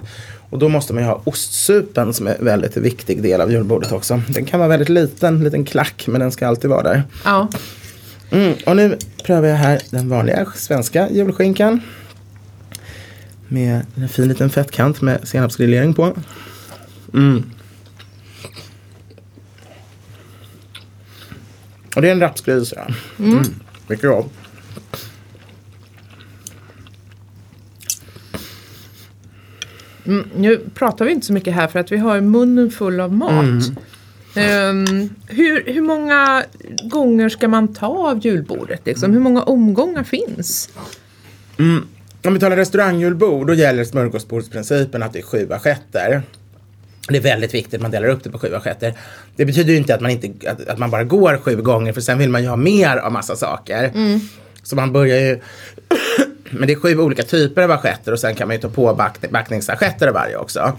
Och då måste man ju ha ostsupen som är en väldigt viktig del av julbordet också. Den kan vara väldigt liten, en liten klack, men den ska alltid vara där. Ja. Mm, och nu prövar jag här den vanliga svenska julskinkan. Med en fin liten fettkant med senapsgrillering på. Mm. Och det är en rapsgris. Ja. Mm. Mm. Mycket bra. Mm, nu pratar vi inte så mycket här för att vi har munnen full av mat. Mm. Um, hur, hur många gånger ska man ta av julbordet? Liksom? Hur många omgångar finns? Mm. Om vi talar restaurangjulbord då gäller smörgåsbordsprincipen att det är sju assietter. Det är väldigt viktigt att man delar upp det på sju assietter. Det betyder ju inte att man, inte, att, att, man bara går sju gånger för sen vill man ju ha mer av massa saker. Mm. Så man börjar ju men det är sju olika typer av assietter och sen kan man ju ta på back, backningsassietter av varje också.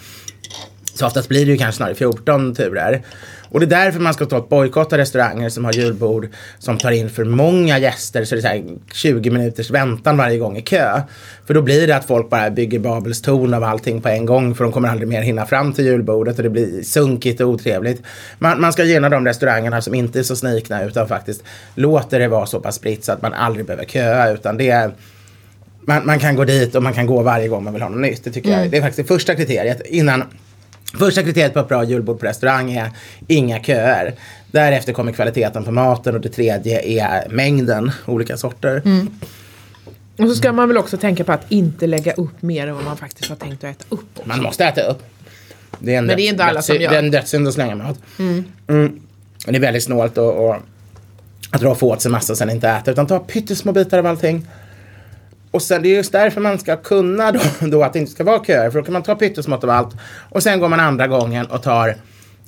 Så oftast blir det ju kanske snarare 14 turer. Och det är därför man ska ta bojkotta restauranger som har julbord som tar in för många gäster så det är så 20 minuters väntan varje gång i kö. För då blir det att folk bara bygger Babels torn av allting på en gång för de kommer aldrig mer hinna fram till julbordet och det blir sunkigt och otrevligt. Man, man ska gynna de restaurangerna som inte är så snikna utan faktiskt låter det vara så pass spritt så att man aldrig behöver köa utan det är man, man kan gå dit och man kan gå varje gång man vill ha något nytt. Det tycker mm. jag det är faktiskt det första kriteriet. Innan, första kriteriet på ett bra julbord på restaurang är inga köer. Därefter kommer kvaliteten på maten och det tredje är mängden olika sorter. Mm. Och så ska man väl också tänka på att inte lägga upp mer än vad man faktiskt har tänkt att äta upp. Också. Man måste äta upp. Det är en Men det är inte alla som gör. Det är en dödssynd att slänga mat. Mm. Mm. Det är väldigt snålt och, och att få åt sig massa och sen inte äta. Utan ta pyttesmå bitar av allting. Och sen det är just därför man ska kunna då, då att det inte ska vara köer. För då kan man ta pyttesmått av allt. Och sen går man andra gången och tar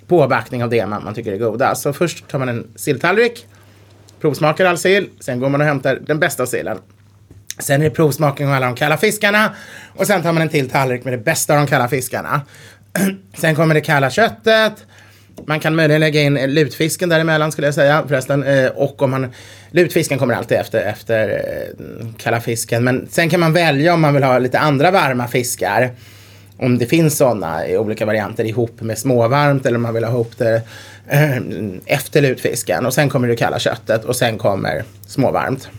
påbackning av det man, man tycker är goda. Så först tar man en silltallrik. Provsmakar all sill. Sen går man och hämtar den bästa sillen. Sen är det provsmakning av alla de kalla fiskarna. Och sen tar man en till tallrik med det bästa av de kalla fiskarna. sen kommer det kalla köttet. Man kan möjligen lägga in lutfisken däremellan skulle jag säga förresten. Eh, och om man, lutfisken kommer alltid efter, efter eh, kalla fisken. Men sen kan man välja om man vill ha lite andra varma fiskar. Om det finns sådana i olika varianter ihop med småvarmt eller om man vill ha ihop det eh, efter lutfisken. Och sen kommer det kalla köttet och sen kommer småvarmt.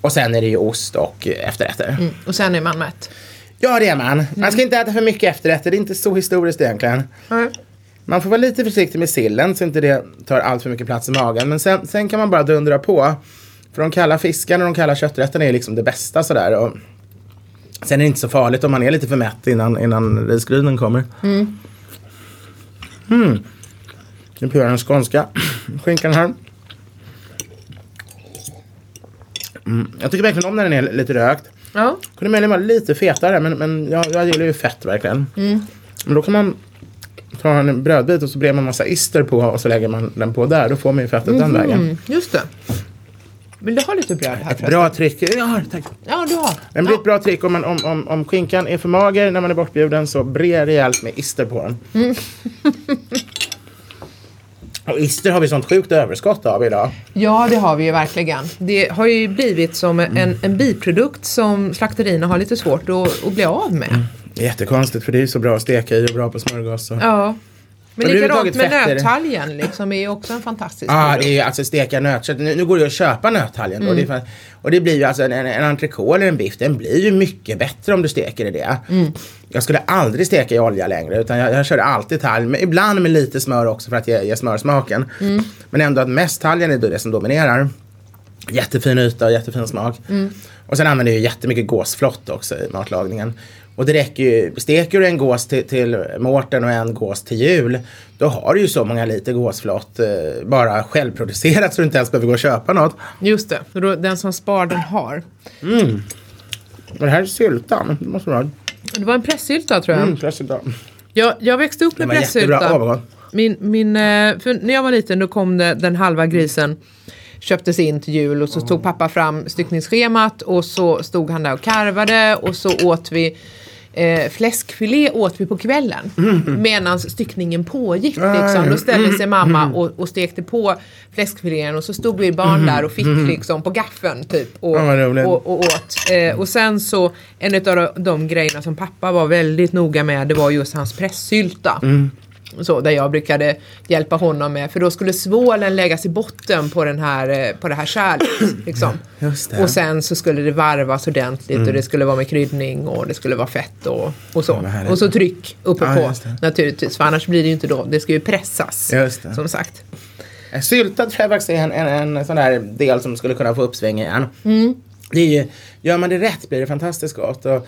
Och sen är det ju ost och efterrätter. Mm. Och sen är man mätt. Ja, det är man. Man ska inte äta för mycket efterrätter. Det är inte så historiskt egentligen. Mm. Man får vara lite försiktig med sillen så inte det tar allt för mycket plats i magen. Men sen, sen kan man bara dundra på. För de kalla fiskarna och de kalla kötträtterna är liksom det bästa sådär. Och sen är det inte så farligt om man är lite för mätt innan, innan risgrynen kommer. Mm. Nu provar jag den skånska skinkan här. Mm. Jag tycker verkligen om när den är lite rökt. Ja. Kunde möjligen vara lite fetare men, men jag, jag gillar ju fett verkligen. Men då kan man ta en brödbit och så brer man massa ister på och så lägger man den på där. Då får man ju fettet den vägen. Mm, just det. Vill du ha lite bröd här förresten? Bra trick. Ja, tack. Ja, du har. Det blir ett bra trick om, man, om, om, om skinkan är för mager när man är bortbjuden så bre rejält med ister på den. Och ister har vi sånt sjukt överskott av idag. Ja, det har vi ju verkligen. Det har ju blivit som en, en biprodukt som slakterierna har lite svårt att, att bli av med. Jättekonstigt för det är så bra att steka i och bra på smörgås. Och... Ja. Men likadant med fetter. nöttalgen liksom är ju också en fantastisk Ja, ah, det är alltså steka nötkött. Nu, nu går det ju att köpa nöthaljen då. Det är Mm. och det blir ju alltså en, en, en entrecote eller en biff. Den blir ju mycket bättre om du steker i det. Mm. Jag skulle aldrig steka i olja längre utan jag, jag kör alltid talg. Men ibland med lite smör också för att ge, ge smörsmaken. Mm. Men ändå att mest talgen är det som dominerar. Jättefin yta och jättefin smak. Mm. Och sen använder jag jättemycket gåsflott också i matlagningen. Och det räcker ju, steker du en gås till, till mårten och en gås till jul, då har du ju så många liter gåsflott eh, bara självproducerat så du inte ens behöver gå och köpa något. Just det, då, den som spar den har. Och det här är syltan, det måste vara. Det var en pressylta tror jag. Mm, pressyltan. Jag, jag växte upp med pressylta. gott. Min, min, eh, för när jag var liten då kom det, den halva grisen köptes in till jul och så tog pappa fram styckningsschemat och så stod han där och karvade och så åt vi Eh, fläskfilé åt vi på kvällen medan styckningen pågick. Liksom. Då ställde sig mamma och, och stekte på fläskfilén och så stod vi barn där och fick liksom på gaffeln typ och, Ja, och, och åt. Eh, och sen så en av de, de grejerna som pappa var väldigt noga med det var just hans pressylta. Mm. Så, där jag brukade hjälpa honom med för då skulle svålen läggas i botten på, den här, eh, på det här kärlet. Liksom. Mm. Och sen så skulle det varvas ordentligt och det skulle vara med kryddning och det skulle vara fett och, och så. härligt. och så tryck uppe Ja, på naturligtvis för annars blir det ju inte då, det ska ju pressas. Som sagt. Eh, Sylta tror jag faktiskt är en, en, en sån där del som skulle kunna få uppsving igen. Det är ju, gör man det rätt blir det fantastiskt gott. Och,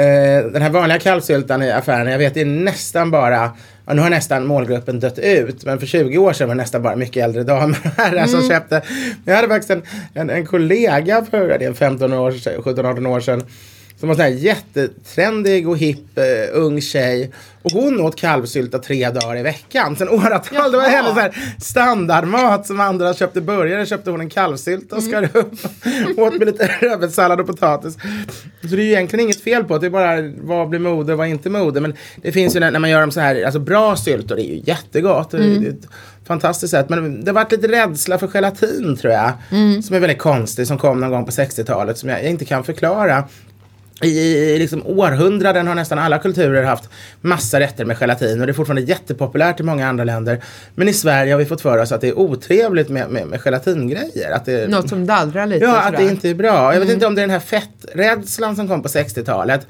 eh, den här vanliga kalvsyltan i affären, jag vet det är nästan bara, ja, nu har nästan målgruppen dött ut, men för 20 år sedan var det nästan bara mycket äldre damer här som köpte. Jag hade faktiskt en, en, en kollega för det är 15 år, 17-18 år sedan som var sån här jättetrendig och hipp uh, ung tjej. Och hon åt kalvsylta tre dagar i veckan. Sen åratal. Det var hennes så här standardmat som andra köpte burgare. Köpte hon en kalvsylta och skar upp. åt med lite rödbetssallad och potatis. Så det är ju egentligen inget fel på det. Det är bara vad blir mode och vad inte mode. Men det finns ju när, när man gör dem så här. Alltså bra syltor är ju jättegott. Det är ett fantastiskt sätt. Men det har varit lite rädsla för gelatin tror jag. Som är väldigt konstig. Som kom någon gång på 60-talet. Som jag inte kan förklara. I, liksom århundraden har nästan alla kulturer haft massa rätter med gelatin och det är fortfarande jättepopulärt i många andra länder. Men i Sverige har vi fått för oss att det är otrevligt med, med, med gelatingrejer. Att det, Något som dallrar lite. ja, att det inte är bra. Jag vet inte om det är den här fetträdslan som kom på 60-talet.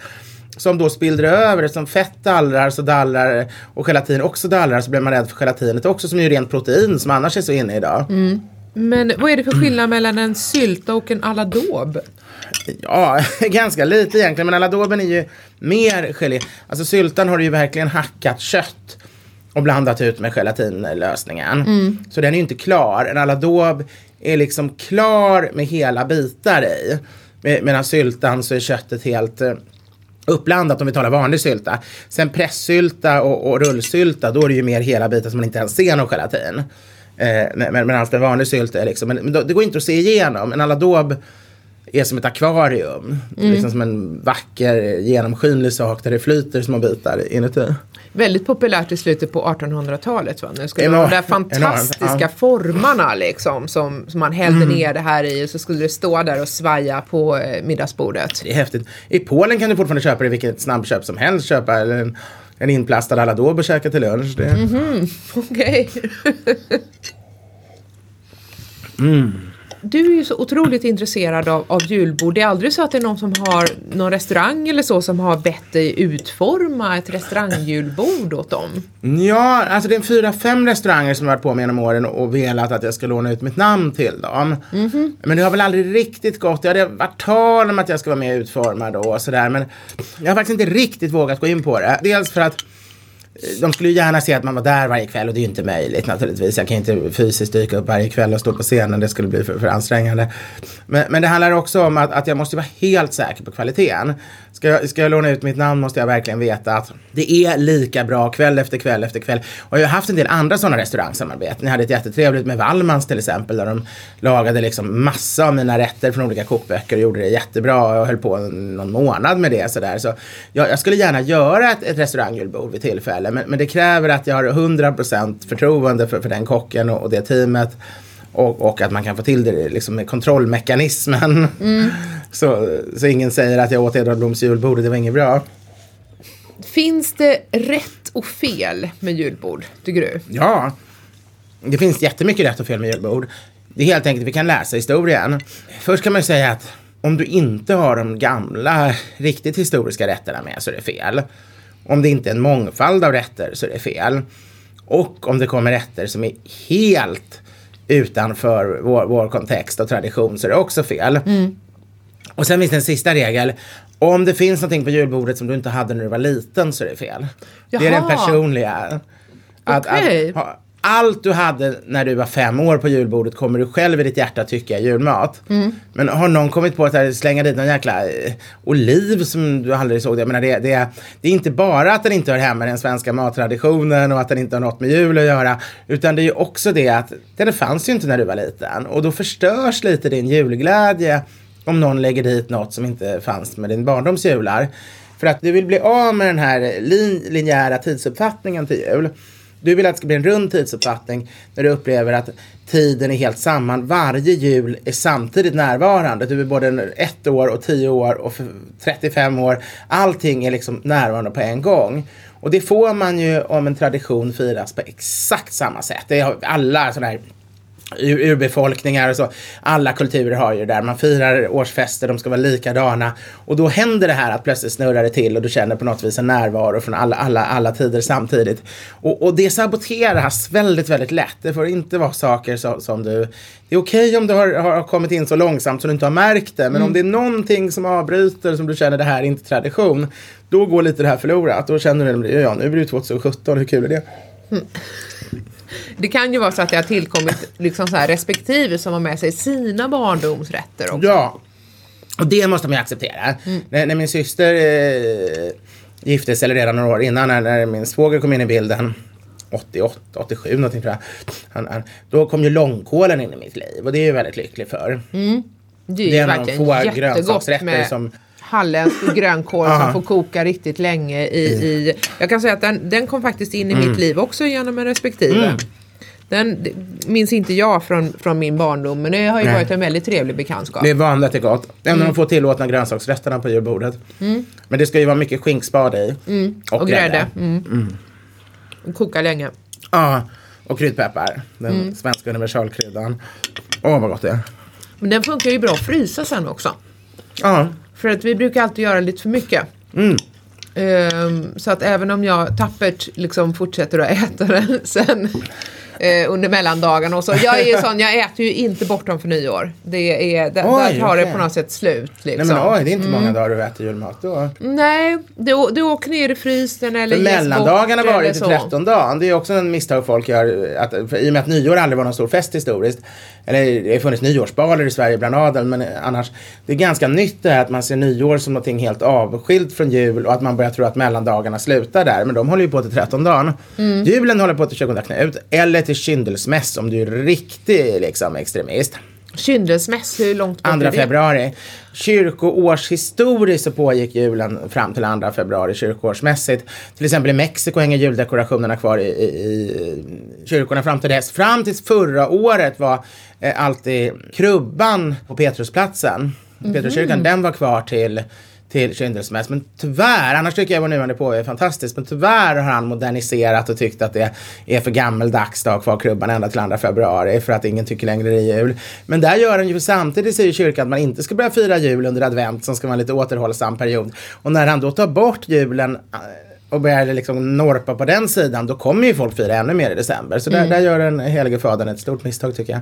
Som då spillde över, som fett dallrar så dallrar och gelatin också dallrar så blir man rädd för gelatinet också som är ju rent protein som annars är så inne idag. Men vad är det för skillnad mellan en sylta och en aladåb? Ja, ganska lite egentligen. Men aladoben är ju mer gelé. Alltså syltan har du ju verkligen hackat kött och blandat ut med gelatinlösningen. Så den är ju inte klar. En aladob är liksom klar med hela bitar i. Med- Medan syltan så är köttet helt eh, uppblandat om vi talar vanlig sylta. Sen pressylta och, och rullsylta, då är det ju mer hela bitar som man inte ens ser någon gelatin. Eh, men men, men alltså en vanlig sylta är liksom, men, men då- det går inte att se igenom. En aladob är som ett akvarium. Mm. Liksom som en vacker genomskinlig sak där det flyter små bitar inuti. Väldigt populärt i slutet på 1800-talet. Va? Nu skulle Enormt, de där fantastiska enormt, ja. formarna liksom, som, som man hällde ner det här i och så skulle det stå där och svaja på eh, middagsbordet. Det är häftigt. I Polen kan du fortfarande köpa det i vilket snabbköp som helst. Köpa eller en, en inplastad aladåb och käka till lunch. Det, Okej. Du är ju så otroligt intresserad av, av julbord. Det är aldrig så att det är någon som har någon restaurang eller så som har bett dig utforma ett restaurangjulbord åt dem. Ja, alltså det är fyra, fem restauranger som har varit på mig genom åren och velat att jag ska låna ut mitt namn till dem. Men det har väl aldrig riktigt gått. Det hade varit tal om att jag ska vara med och utforma då och sådär. Men jag har faktiskt inte riktigt vågat gå in på det. Dels för att Eh, de skulle ju gärna se att man var där varje kväll och det är ju inte möjligt naturligtvis. Jag kan inte fysiskt dyka upp varje kväll och stå på scenen. Det skulle bli för, för ansträngande. Men, men det handlar också om att, att jag måste vara helt säker på kvaliteten. Ska jag, ska jag låna ut mitt namn måste jag verkligen veta att det är lika bra kväll efter kväll efter kväll. Och jag har haft en del andra sådana restaurangsamarbeten. Jag hade ett jättetrevligt med Wallmans till exempel där de lagade liksom massa av mina rätter från olika kokböcker och gjorde det jättebra och höll på någon månad med det. Sådär. Så jag, jag skulle gärna göra ett, ett restaurangjulbord vid tillfälle men, men det kräver att jag har 100% förtroende för, för den kocken och, och det teamet. Och, och att man kan få till det liksom med kontrollmekanismen. Så, så ingen säger att jag åt Edvard Bloms julbord och det var inget bra. Finns det rätt och fel med julbord, tycker du? Ja, det finns jättemycket rätt och fel med julbord. Det är helt enkelt, vi kan läsa historien. Först kan man säga att om du inte har de gamla, riktigt historiska rätterna med så är det fel. Om det inte är en mångfald av rätter så är det fel. Och om det kommer rätter som är helt utanför vår, vår kontext och tradition så är det också fel. Och sen finns det en sista regel. Om det finns någonting på julbordet som du inte hade när du var liten så är det fel. Det är den Jaha. personliga. Att, Okej. att, ha, allt du hade när du var fem år på julbordet kommer du själv i ditt hjärta tycka är julmat. Men har någon kommit på att slänga dit någon jäkla eh, oliv som du aldrig såg? Jag menar, det, det, det är inte bara att den inte hör hemma i den svenska mattraditionen och att den inte har något med jul att göra. Utan det är ju också det att den fanns ju inte när du var liten. Och då förstörs lite din julglädje om någon lägger dit något som inte fanns med din barndoms jular. För att du vill bli av med den här lin- linjära tidsuppfattningen till jul. Du vill att det ska bli en rund tidsuppfattning när du upplever att tiden är helt samman. Varje jul är samtidigt närvarande. Du är både ett år och tio år och 35 år. Allting är liksom närvarande på en gång. Och det får man ju om en tradition firas på exakt samma sätt. Det har alla sådana här urbefolkningar och så. Alla kulturer har ju det där. Man firar årsfester, de ska vara likadana. Och då händer det här att plötsligt snurrar det till och du känner på något vis en närvaro från alla, alla, alla tider samtidigt. Och, och det saboteras väldigt, väldigt lätt. Det får inte vara saker som, som du... Det är okej om du har, har kommit in så långsamt så du inte har märkt det. Men om det är någonting som avbryter som du känner det här är inte tradition. Då går lite det här förlorat. Då känner du, ja nu är det 2017, hur kul är det? Det kan ju vara så att det har tillkommit liksom så här respektive som har med sig sina barndomsrätter också. Ja, och det måste man ju acceptera. När, när min syster eh, gifte sig, eller redan några år innan, när, när min svåger kom in i bilden, 88, 87 någonting tror jag. Han, han, då kom ju långkålen in i mitt liv och det är jag väldigt lycklig för. Det är Det är verkligen jättegott med som- halländsk grönkål som får koka riktigt länge i, i... Jag kan säga att den, den kom faktiskt in i Mm. mitt liv också genom en respektive. Den det minns inte jag från, från min barndom men det har ju Nej. varit en väldigt trevlig bekantskap. Det är vanligt är gott. En av de få tillåtna grönsaksrätterna på julbordet. Men det ska ju vara mycket skinkspad i. Och, och grädde. Mm. Och Koka länge. Ja, och kryddpeppar. Den svenska universalkryddan. Åh vad gott det är. Men den funkar ju bra att frysa sen också. Ja, För att vi brukar alltid göra lite för mycket. Mm. Ehm, så att även om jag tappert liksom fortsätter att äta den sen eh, under mellandagarna och så. Jag är ju sån, jag äter ju inte bort dem för nyår. Det är, där, Oj, där tar det okej. på något sätt slut. Liksom. nej men oj, det är inte många dagar du äter julmat då. Nej, det, å- det åker ner i frysen eller För mellandagarna var det till så. 13 dagen. Det är också en misstag folk gör. Att, I och med att nyår aldrig var någon stor fest historiskt. Eller det har funnits nyårsbaler i Sverige bland adeln. Men annars. Det är ganska nytt det här att man ser nyår som någonting helt avskilt från jul. Och att man börjar tro att mellandagarna slutar där. Men de håller ju på till 13 dagen. Mm. Julen håller på till 20 Knut. Eller till kyndelsmäss om du är riktig liksom, extremist. Kyndelsmäss, hur långt bort 2 är det? februari. Kyrkoårshistoriskt så pågick julen fram till 2 februari kyrkoårsmässigt. Till exempel i Mexiko hänger juldekorationerna kvar i, i, i kyrkorna fram till dess. Fram tills förra året var eh, alltid krubban på Petrusplatsen, Petruskyrkan, den var kvar till till kyndelsmäss. Men tyvärr, annars tycker jag vår nuvarande påve är fantastisk, men tyvärr har han moderniserat och tyckt att det är för gammeldags att ha kvar krubban ända till 2 februari för att ingen tycker längre det är jul. Men där gör han ju samtidigt säger kyrkan att man inte ska börja fira jul under advent som ska vara en lite återhållsam period. Och när han då tar bort julen eh, och börjar liksom norpa på den sidan, då kommer ju folk fira ännu mer i december. Så där, där gör den helige fadern ett stort misstag tycker jag.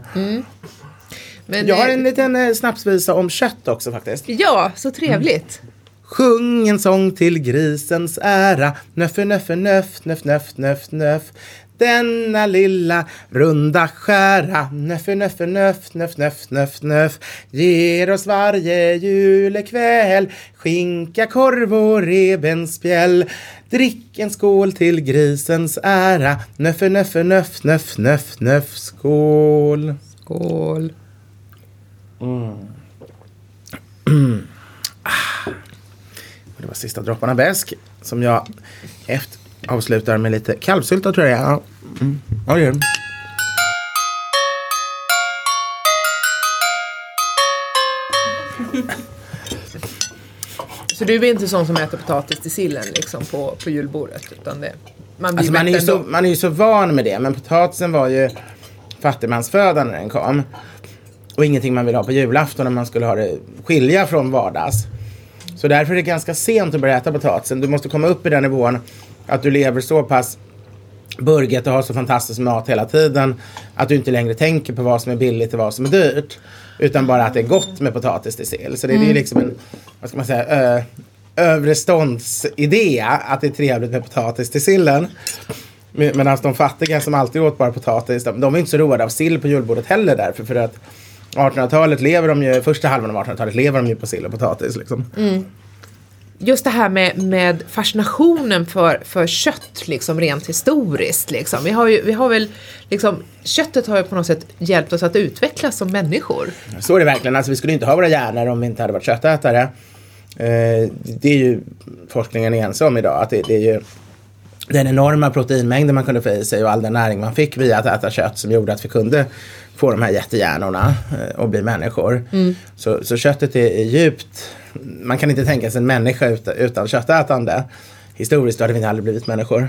Men, Jag har eh, en liten eh, snapsvisa om kött också faktiskt. Ja, så trevligt. Sjung en sång till grisens ära Nöffe, nöffe, nöff, nöff, nöff, nöff, nöff Denna lilla runda skära Nöffe, nöffe, nöff, nöff, nöff, nöff, nöff Ger oss varje julekväll Skinka, korv och revbensspjäll Drick en skål till grisens ära Nöffe, nöffe, nöff, nöff, nöff, nöff Skål! Skål. Och Det var sista dropparna bäsk som jag efter avslutar med lite kalvsylta tror jag. Ja, mm. ja det gör det. Så du är inte sån som äter potatis till sillen liksom på, på julbordet? Utan det, man blir Alltså man, är ju så, man är ju så van med det. Men potatisen var ju fattigmansföda när den kom. Och ingenting man vill ha på julafton när man skulle ha det skilja från vardags. Så därför är det ganska sent att börja äta potatisen. Du måste komma upp i den nivån att du lever så pass burget och har så fantastisk mat hela tiden att du inte längre tänker på vad som är billigt och vad som är dyrt. Utan bara att det är gott med potatis till sill. Så det, det är ju liksom en, vad ska man säga, ö, övre ståndsidé att det är trevligt med potatis till sillen. Med- Medan de fattiga som alltid åt bara potatis, de, de är inte så roade av sill på julbordet heller därför. För att 1800-talet lever de ju, första halvan av 1800-talet lever de ju på sill och potatis liksom. Just det här med, med fascinationen för, för kött, liksom rent historiskt. Liksom. Vi, har ju, vi har väl, liksom, köttet har ju på något sätt hjälpt oss att utvecklas som människor. Så är det verkligen. Alltså, vi skulle inte ha våra hjärnor om vi inte hade varit köttätare. Eh, det är ju forskningen ense om idag. Att det, det är ju den enorma proteinmängden man kunde få i sig och all den näring man fick via att äta kött som gjorde att vi kunde få de här jättehjärnorna eh, och bli människor. Så, så köttet är, är djupt, man kan inte tänka sig en människa utan, utan köttätande. Historiskt hade vi aldrig blivit människor.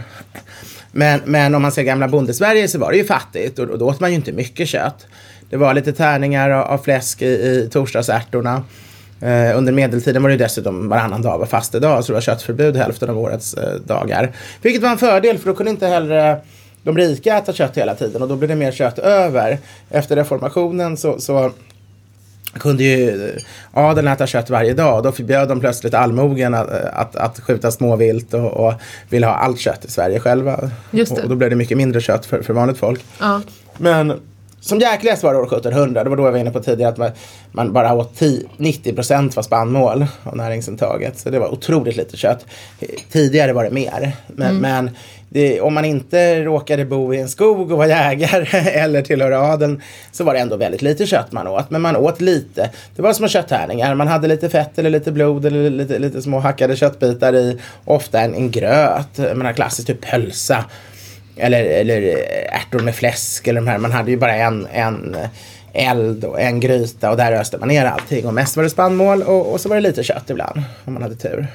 Men, men om man ser gamla bondesverige så var det ju fattigt och, och då åt man ju inte mycket kött. Det var lite tärningar av, av fläsk i, i torsdagsärtorna. Eh, under medeltiden var det dessutom varannan dag var fastedag så det var köttförbud hälften av årets eh, dagar. Vilket var en fördel för då kunde inte heller de rika äta kött hela tiden och då blev det mer kött över. Efter reformationen så, så kunde ju adeln äta kött varje dag. Då förbjöd de plötsligt allmogen att, att, att skjuta småvilt och, och ville ha allt kött i Sverige själva. Det. Och då blev det mycket mindre kött för, för vanligt folk. Ja. Men som jäkligast var det år 1700. Det var då jag var inne på tidigare att man, man bara åt 10, 90 procent var spannmål av näringsintaget. Så det var otroligt lite kött. Tidigare var det mer. Men, men det, om man inte råkade bo i en skog och var jägare eller tillhöra adeln så var det ändå väldigt lite kött man åt. Men man åt lite. Det var små kötttärningar. Man hade lite fett eller lite blod eller lite, lite små hackade köttbitar i. Ofta en, en gröt. Jag menar klassiskt typ pölsa. Eller, eller ärtor med fläsk eller de här. Man hade ju bara en, en eld och en gryta och där röstade man ner allting. Och mest var det spannmål och, och så var det lite kött ibland om man hade tur.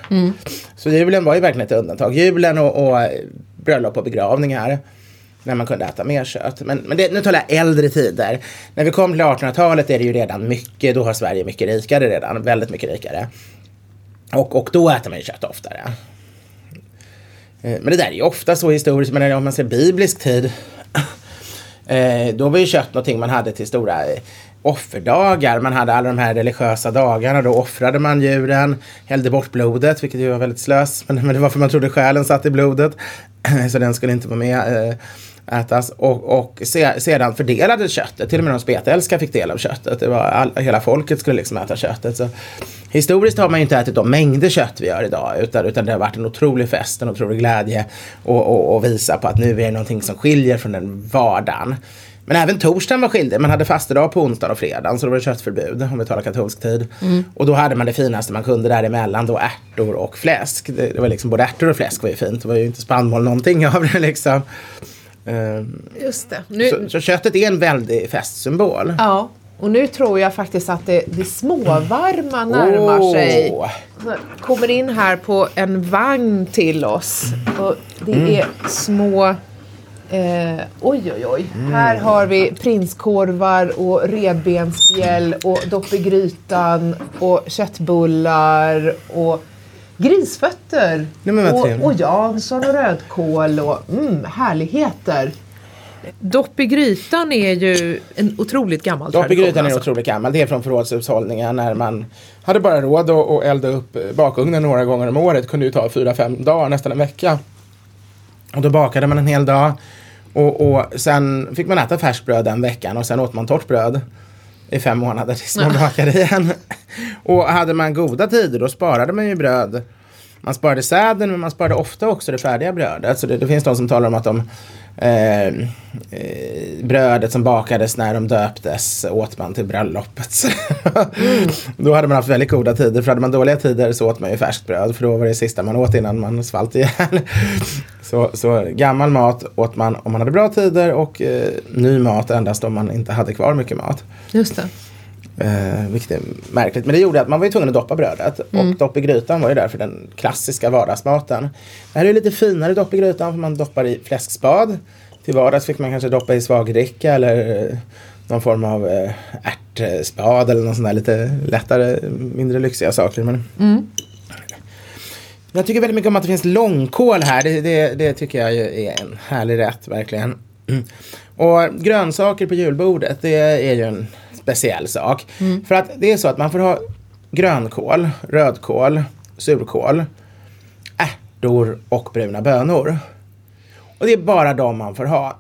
Så julen var ju verkligen ett undantag. Julen och, och bröllop och begravningar. När man kunde äta mer kött. Men, men det, nu talar jag äldre tider. När vi kom till 1800-talet är det ju redan mycket, då har Sverige mycket rikare redan. Väldigt mycket rikare. Och, och då äter man ju kött oftare. Eh, men det där är ju ofta så historiskt, men om man ser biblisk tid. Eh, då var ju kött någonting man hade till stora eh, offerdagar. Man hade alla de här religiösa dagarna. Då offrade man djuren, hällde bort blodet, vilket ju var väldigt slös. Men, men det var för man trodde själen satt i blodet. Så den skulle inte vara med. Ätas och, och se, sedan fördelades köttet. Till och med de spetälska fick del av köttet. Det var all, hela folket skulle liksom äta köttet. Så, historiskt har man ju inte ätit de mängder kött vi gör idag utan, utan det har varit en otrolig fest, en otrolig glädje och, och, och visa på att nu är det någonting som skiljer från den vardagen. Men även torsdagen var skyldig. Man hade fastedag på onsdag och fredag så då var det köttförbud om vi talar katolsk tid. Mm. Och då hade man det finaste man kunde däremellan, då ärtor och fläsk. Det, det var liksom både ärtor och fläsk var ju fint. Det var ju inte spannmål någonting av det liksom. Ehm, Just det. Nu... Så, så, köttet är en väldig festsymbol. Ja, och nu tror jag faktiskt att det, det småvarma närmar oh. sig. Kommer in här på en vagn till oss. Och det mm. är små Eh, oj, oj, oj. Mm. Här har vi prinskorvar och revbensspjäll och dopp i grytan och köttbullar och grisfötter. Nej, och, och Jansson och rödkål och mm, härligheter. Dopp i grytan är ju en otroligt gammal tradition. Dopp i grytan är alltså. otroligt gammal. Det är från förrådshushållningen när man hade bara råd att elda upp bakugnen några gånger om året. kunde ju ta fyra, fem dagar, nästan en vecka. Och då bakade man en hel dag. Och, och sen fick man äta färskbröd den veckan och sen åt man torrt bröd i fem månader tills man bakade igen. och hade man goda tider då sparade man ju bröd man sparade säden men man sparade ofta också det färdiga brödet. Så det, det finns de som talar om att de eh, eh, brödet som bakades när de döptes åt man till bröllopet. mm. Då hade man haft väldigt goda tider. För hade man dåliga tider så åt man ju färskt bröd. För då var det sista man åt innan man svalt ihjäl. så, så gammal mat åt man om man hade bra tider och eh, ny mat endast om man inte hade kvar mycket mat. Just det. Eh, vilket är märkligt. Men det gjorde att man var ju tvungen att doppa brödet. Mm. Och dopp i grytan var ju därför den klassiska vardagsmaten. Det här är lite finare dopp i grytan för man doppar i fläskspad. Till vardags fick man kanske doppa i svagdricka eller eh, någon form av eh, ärtspad eller någon sån där lite lättare, mindre lyxiga saker. Men... Mm. Jag tycker väldigt mycket om att det finns långkål här. Det, det, det tycker jag är en härlig rätt verkligen. Mm. Och grönsaker på julbordet, det är ju en speciell sak. Mm. För att det är så att man får ha grönkål, rödkål, surkål, ärtor och bruna bönor. Och det är bara de man får ha.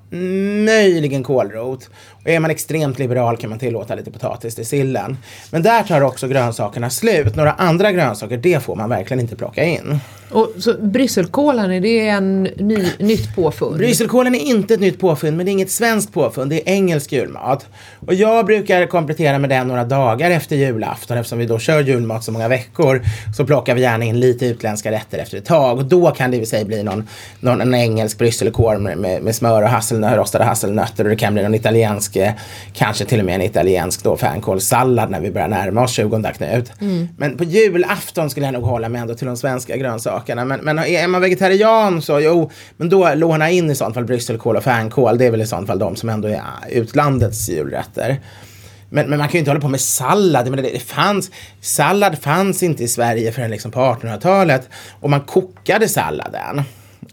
Möjligen kålrot. Och är man extremt liberal kan man tillåta lite potatis till sillen. Men där tar också grönsakerna slut. Några andra grönsaker, det får man verkligen inte plocka in. Och så brysselkålen, är det en ny, nytt påfund? Brysselkålen är inte ett nytt påfund, men det är inget svenskt påfund. Det är engelsk julmat. Och jag brukar komplettera med den några dagar efter julafton. Eftersom vi då kör julmat så många veckor så plockar vi gärna in lite utländska rätter efter ett tag. Och då kan det i sig bli någon, någon en engelsk brysselkål med, med, med smör och hasselnötter, rostade hasselnötter. Och det kan bli någon italiensk, eh, kanske till och med en italiensk då fänkålssallad när vi börjar närma oss 20 Knut. Mm. Men på julafton skulle jag nog hålla mig ändå till de svenska grönsakerna sakerna. Men, men är man vegetarian så jo, men då låna in i sånt fall brysselkål och fänkål. Det är väl i sånt fall de som ändå är utlandets julrätter. Men, men, man kan ju inte hålla på med sallad. Men det, det fanns, sallad fanns inte i Sverige förrän liksom på 1800-talet. Och man kokade salladen.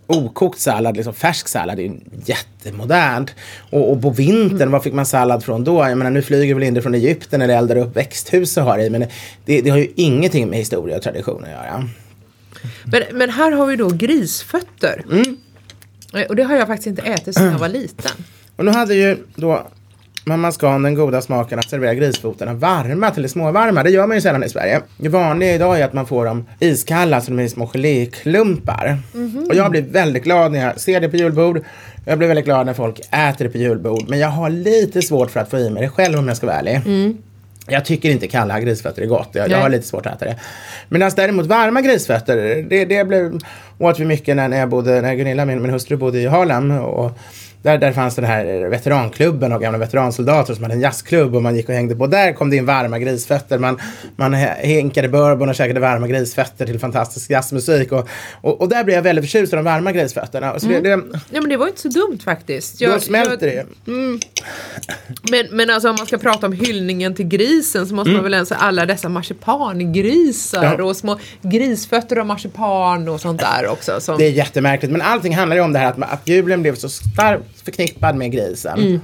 Okokt sallad, liksom färsk sallad, är ju jättemodernt. Och, och på vintern, mm. var fick man sallad från då? Jag menar, nu flyger väl in det från Egypten eller eldar upp växthus och har i. Men det, det har ju ingenting med historia och tradition att göra. Men, men här har vi då grisfötter. Mm. Och det har jag faktiskt inte ätit sedan jag var liten. Och nu hade ju då mamma Scan den goda smaken att servera grisfotarna varma till det småvarma. Det gör man ju sällan i Sverige. Det vanliga idag är att man får dem iskalla så de är små geléklumpar. Mm -hmm. Och jag blir väldigt glad när jag ser det på julbord. Jag blir väldigt glad när folk äter det på julbord. Men jag har lite svårt för att få i mig det själv om jag ska vara ärlig. Mm. Jag tycker inte kalla grisfötter är gott. Jag, jag har lite svårt att äta det. Medan däremot varma grisfötter, det, det blev, åt vi mycket när, när jag bodde, när Gunilla, min, min hustru, bodde i Harlem. Och där, där fanns den här veteranklubben och gamla veteransoldater som hade en jazzklubb och man gick och hängde på. Där kom det in varma grisfötter. Man, man hinkade bourbon och käkade varma grisfötter till fantastisk jazzmusik. Och, och, och där blev jag väldigt förtjust i de varma grisfötterna. Så mm. det, det, ja men det var inte så dumt faktiskt. Jag, då smälter jag, det. Mm. Men, men alltså om man ska prata om hyllningen till grisen så måste mm. man väl ens alla dessa marsipangrisar ja. och små grisfötter och marsipan och sånt där också. Som... Det är jättemärkligt men allting handlar ju om det här att, att julen blev så stark förknippad med grisen. Mm.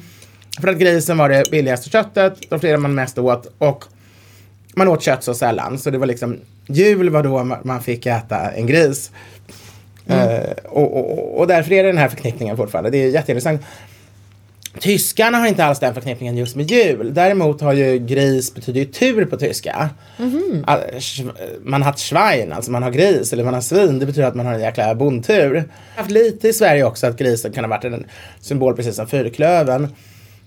För att grisen var det billigaste köttet, de flera man mest åt och man åt kött så sällan. Så det var liksom, jul var då man fick äta en gris. Mm. Uh, och, och, och, därför är det den här förknippningen fortfarande. Det är jätteintressant. Tyskarna har inte alls den förknippningen just med jul. Däremot har ju gris betyder ju tur på tyska. Mm -hmm. Man har Schwein, alltså man har gris eller man har svin. Det betyder att man har en jäkla bondtur. Jag har haft lite i Sverige också att grisen kan ha varit en symbol precis som fyrklöven.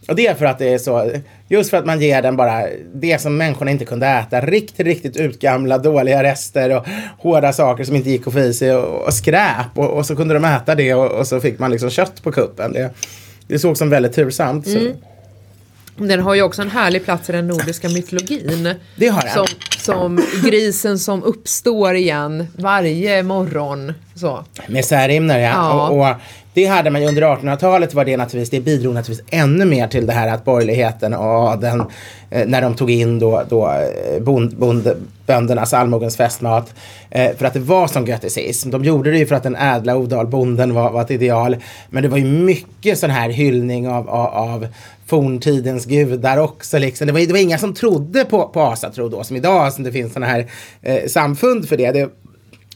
Och det är för att det är så, just för att man ger den bara det som människorna inte kunde äta. Riktigt, riktigt utgamla, dåliga rester och hårda saker som inte gick att få i sig och, och skräp. Och, och, så kunde de äta det och, och, så fick man liksom kött på kuppen. Det, det såg som väldigt tursamt. Mm. Den har ju också en härlig plats i den nordiska mytologin. Det har den. Som, som grisen som uppstår igen varje morgon. Så. Med Särimner ja. ja. Och, och, det hade man ju under 1800-talet var det naturligtvis, det bidrog naturligtvis ännu mer till det här att borgerligheten och adeln eh, när de tog in då, då eh, bond, bond, böndernas allmogens festmat. Eh, för att det var som götticism. De gjorde det ju för att den ädla odalbonden var, var ett ideal. Men det var ju mycket sån här hyllning av, av, av forntidens gudar också. Liksom. Det, var, det var inga som trodde på, på asatro då, som idag, som det finns såna här eh, samfund för det. det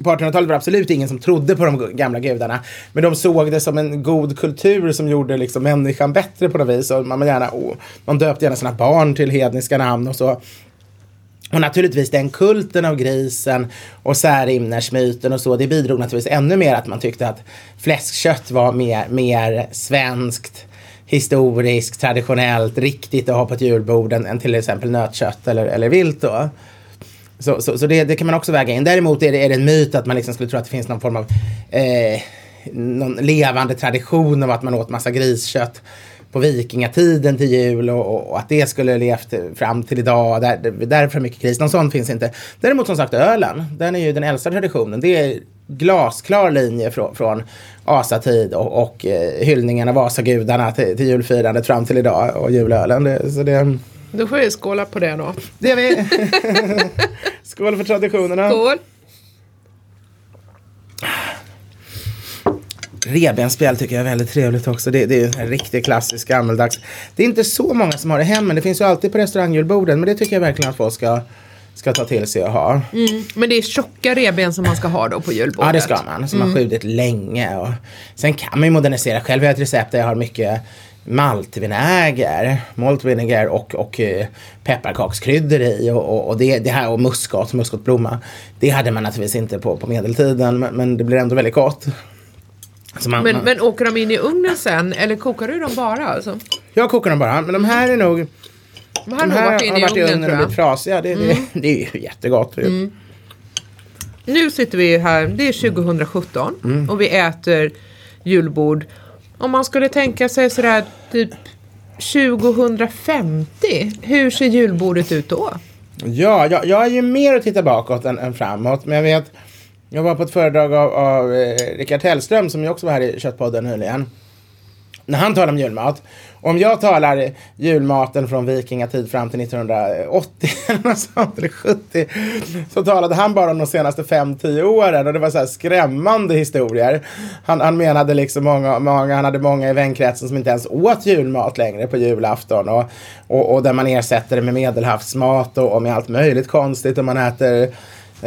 på 1800-talet var det absolut ingen som trodde på de gamla gudarna. Men de såg det som en god kultur som gjorde liksom människan bättre på något vis. Och man, gärna, oh, man döpte gärna sina barn till hedniska namn och så. Och naturligtvis den kulten av grisen och särimnersmyten och så, det bidrog naturligtvis ännu mer att man tyckte att fläskkött var mer, mer svenskt historiskt, traditionellt, riktigt att ha på ett julbord än, än till exempel nötkött eller, eller vilt. Då. Så, så, så det, det, kan man också väga in. Däremot är det, är det en myt att man liksom skulle tro att det finns någon form av eh, någon levande tradition av att man åt massa griskött på vikingatiden till jul och, och, att det skulle levt fram till idag. Där, därför mycket gris. Någon sån finns inte. Däremot som sagt ölen, den är ju den äldsta traditionen. Det är glasklar linje från, från asatid och, och eh, hyllningen av asagudarna till, till julfirandet fram till idag och julölen. Det, så det, då får vi skåla på det då. Det gör vi. Skål för traditionerna. Skål. Revbensspjäll tycker jag är väldigt trevligt också. Det, det är en riktigt klassisk gammeldags. Det är inte så många som har det hemma. Det finns ju alltid på restaurangjulborden. Men det tycker jag verkligen att folk ska ska ta till sig och ha. Mm, men det är tjocka reben som man ska ha då på julbordet? Ja, det ska man. Som mm. har skjutit länge. Och sen kan man ju modernisera. Själv har jag ett recept där jag har mycket maltvinäger, malt vinegar och, och eh, pepparkakskryddor i och, och, och, det, det här och muskat, muskotblomma. Det hade man naturligtvis inte på, på medeltiden men, men det blir ändå väldigt gott. Man, men, man... men åker de in i ugnen sen eller kokar du dem bara? Alltså? Jag kokar dem bara, men de här är nog de här, de här har varit, har varit i ugnen, och blivit trasiga. Det, mm. det, det, är ju jättegott. Mm. Nu sitter vi här, det är 2017 mm. och vi äter julbord. Om man skulle tänka sig sådär typ 2050, hur ser julbordet ut då? Ja, jag, jag är ju mer att titta bakåt än, än framåt. Men jag vet, jag var på ett föredrag av, av eh, Rickard Hellström som ju också var här i Köttpodden nyligen. När han talar om julmat om jag talar julmaten från vikingatid fram till 1980 eller 70 så talade han bara om de senaste 5-10 åren och det var så här skrämmande historier. Han, han menade liksom många, många, han hade många i vänkretsen som inte ens åt julmat längre på julafton och, och, och där man ersätter det med medelhavsmat och, och med allt möjligt konstigt och man äter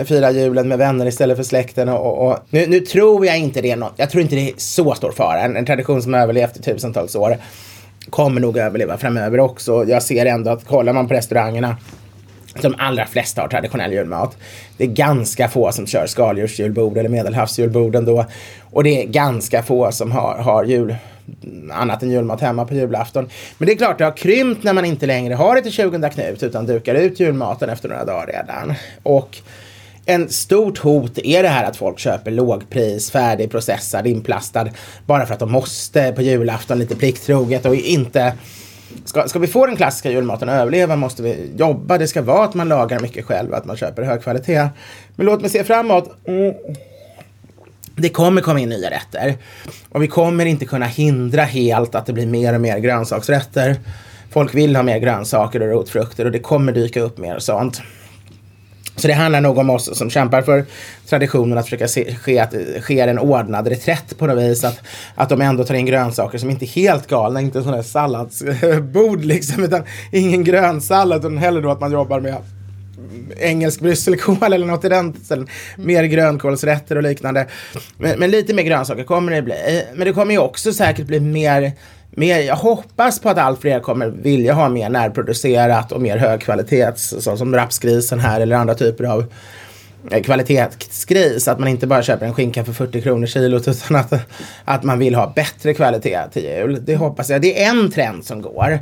fira julen med vänner istället för släkten. Och, och, nu, nu, tror jag inte det är något, jag tror inte det är så stor fara. En, en tradition som har överlevt i tusentals år kommer nog överleva framöver också. Jag ser ändå att kollar man på restaurangerna de allra flesta har traditionell julmat. Det är ganska få som kör skaldjursjulbord eller medelhavsjulbord ändå. Och det är ganska få som har, har jul, annat än julmat hemma på julafton. Men det är klart, det har krympt när man inte längre har det till 20 Knut utan dukar ut julmaten efter några dagar redan. Och en stort hot är det här att folk köper lågpris, färdigprocessad, inplastad bara för att de måste på julafton lite plikttroget och inte Ska, ska vi få den klassiska julmaten att överleva måste vi jobba. Det ska vara att man lagar mycket själv, att man köper hög kvalitet. Men låt mig se framåt. Mm. Det kommer komma in nya rätter. Och vi kommer inte kunna hindra helt att det blir mer och mer grönsaksrätter. Folk vill ha mer grönsaker och rotfrukter och det kommer dyka upp mer sånt. Så det handlar nog om oss som kämpar för traditionen att försöka se, ske, att sker en ordnad reträtt på något vis. Att, att de ändå tar in grönsaker som inte är helt galna, inte sån där salladsbord liksom, utan ingen grönsallad, utan hellre då att man jobbar med engelsk brysselkål eller något i den stilen. Mer grönkålsrätter och liknande. Men, men, lite mer grönsaker kommer det bli. Men det kommer ju också säkert bli mer mer, jag hoppas på att allt fler kommer vilja ha mer närproducerat och mer högkvalitets, så som rapsgrisen här eller andra typer av eh, kvalitetsgris. att man inte bara köper en skinka för 40 kronor kilot utan att, att man vill ha bättre kvalitet till jul. Det hoppas jag. Det är en trend som går.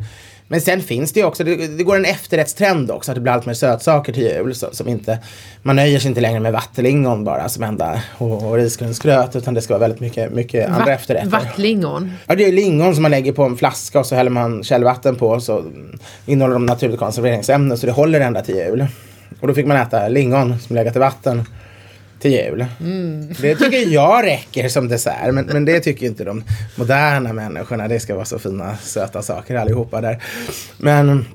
Men sen finns det ju också, det, det går en efterrättstrend också, att det blir allt mer sötsaker till jul. Så, som inte, man nöjer sig inte längre med vattenlingon bara som enda och, och risgrynsgröt utan det ska vara väldigt mycket, mycket andra Va- efterrätter. Vattlingon. Ja, det är lingon som man lägger på en flaska och så häller man källvatten på så innehåller de naturligt konserveringsämnen så det håller ända till jul. Och då fick man äta lingon som legat i vatten till jul. Det tycker jag räcker som dessert men, men det tycker inte de moderna människorna. Det ska vara så fina söta saker allihopa där. Men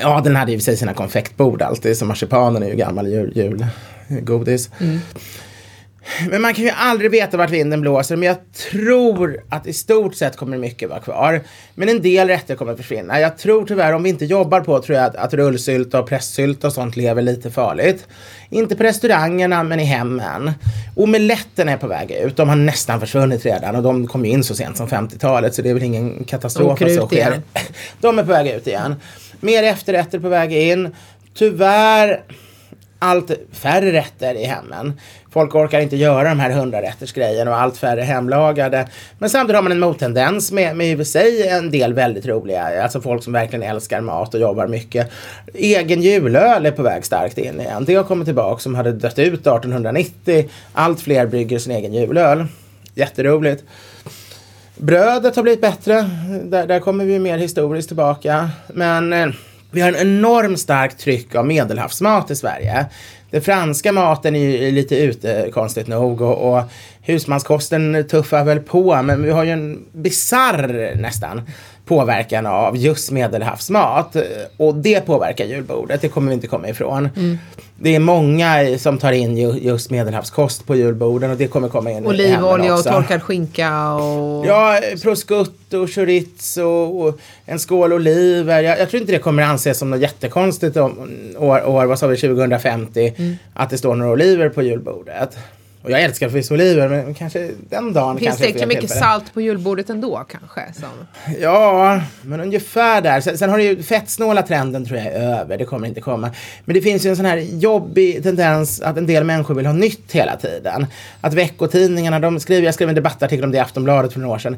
ja, den hade ju i och för sig sina konfektbord alltid så marsipanen är ju gammal jul, julgodis. Men man kan ju aldrig veta vart vinden blåser. Men jag tror att i stort sett kommer mycket vara kvar. Men en del rätter kommer försvinna. Jag tror tyvärr om vi inte jobbar på tror jag att, att rullsylt och presssylt och sånt lever lite farligt. Inte på restaurangerna men i hemmen. Omeletten är på väg ut. De har nästan försvunnit redan och de kom in så sent som 50-talet så det är väl ingen katastrof att så sker. igen. De är på väg ut igen. Mer efterrätter på väg in. Tyvärr allt färre rätter i hemmen. Folk orkar inte göra de här hundrarättersgrejerna och allt färre hemlagade. Men samtidigt har man en mottendens med, med i och för sig en del väldigt roliga, alltså folk som verkligen älskar mat och jobbar mycket. Egen julöl är på väg starkt in igen. Det har kommit tillbaka som hade dött ut 1890. Allt fler brygger sin egen julöl. Jätteroligt. Brödet har blivit bättre. Där, där kommer vi mer historiskt tillbaka. Men eh, vi har en enormt starkt tryck av medelhavsmat i Sverige. Den franska maten är ju lite ute konstigt nog och, och husmanskosten tuffar väl på men vi har ju en bizarr nästan påverkan av just medelhavsmat och det påverkar julbordet, det kommer vi inte komma ifrån. Det är många som tar in ju, just medelhavskost på julborden och det kommer komma in Olivolja och torkad skinka och... Ja, prosciutto, chorizo och en skål oliver. Jag, jag tror inte det kommer anses som något jättekonstigt om år, år vad sa vi, 2050 att det står några oliver på julbordet. Och jag älskar förvisso oliver men kanske den dagen Finns kanske det lika mycket tillfälle. salt på julbordet ändå kanske? Som... Ja, men ungefär där. Sen, sen har det ju fettsnåla trenden tror jag är över. Det kommer inte komma. Men det finns ju en sån här jobbig tendens att en del människor vill ha nytt hela tiden. Att veckotidningarna, de skriver, jag skrev en debattartikel om det i Aftonbladet för några år sedan.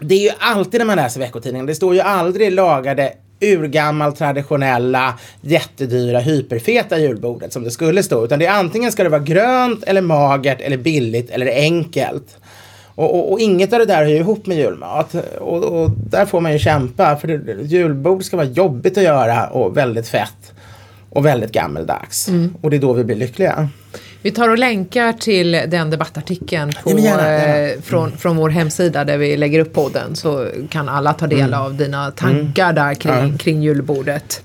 Det är ju alltid när man läser veckotidningen, det står ju aldrig lagade urgammal traditionella jättedyra hyperfeta julbordet som det skulle stå. Utan det är antingen ska det vara grönt eller magert eller billigt eller enkelt. Och, och, och inget av det där hör ju ihop med julmat. Och, och där får man ju kämpa. För det, julbord ska vara jobbigt att göra och väldigt fett. Och väldigt gammeldags. Och det är då vi blir lyckliga. Vi tar och länkar till den debattartikeln på, Ja, men gärna, gärna. eh, från, från vår hemsida där vi lägger upp podden så kan alla ta del Mm. av dina tankar där kring, kring julbordet.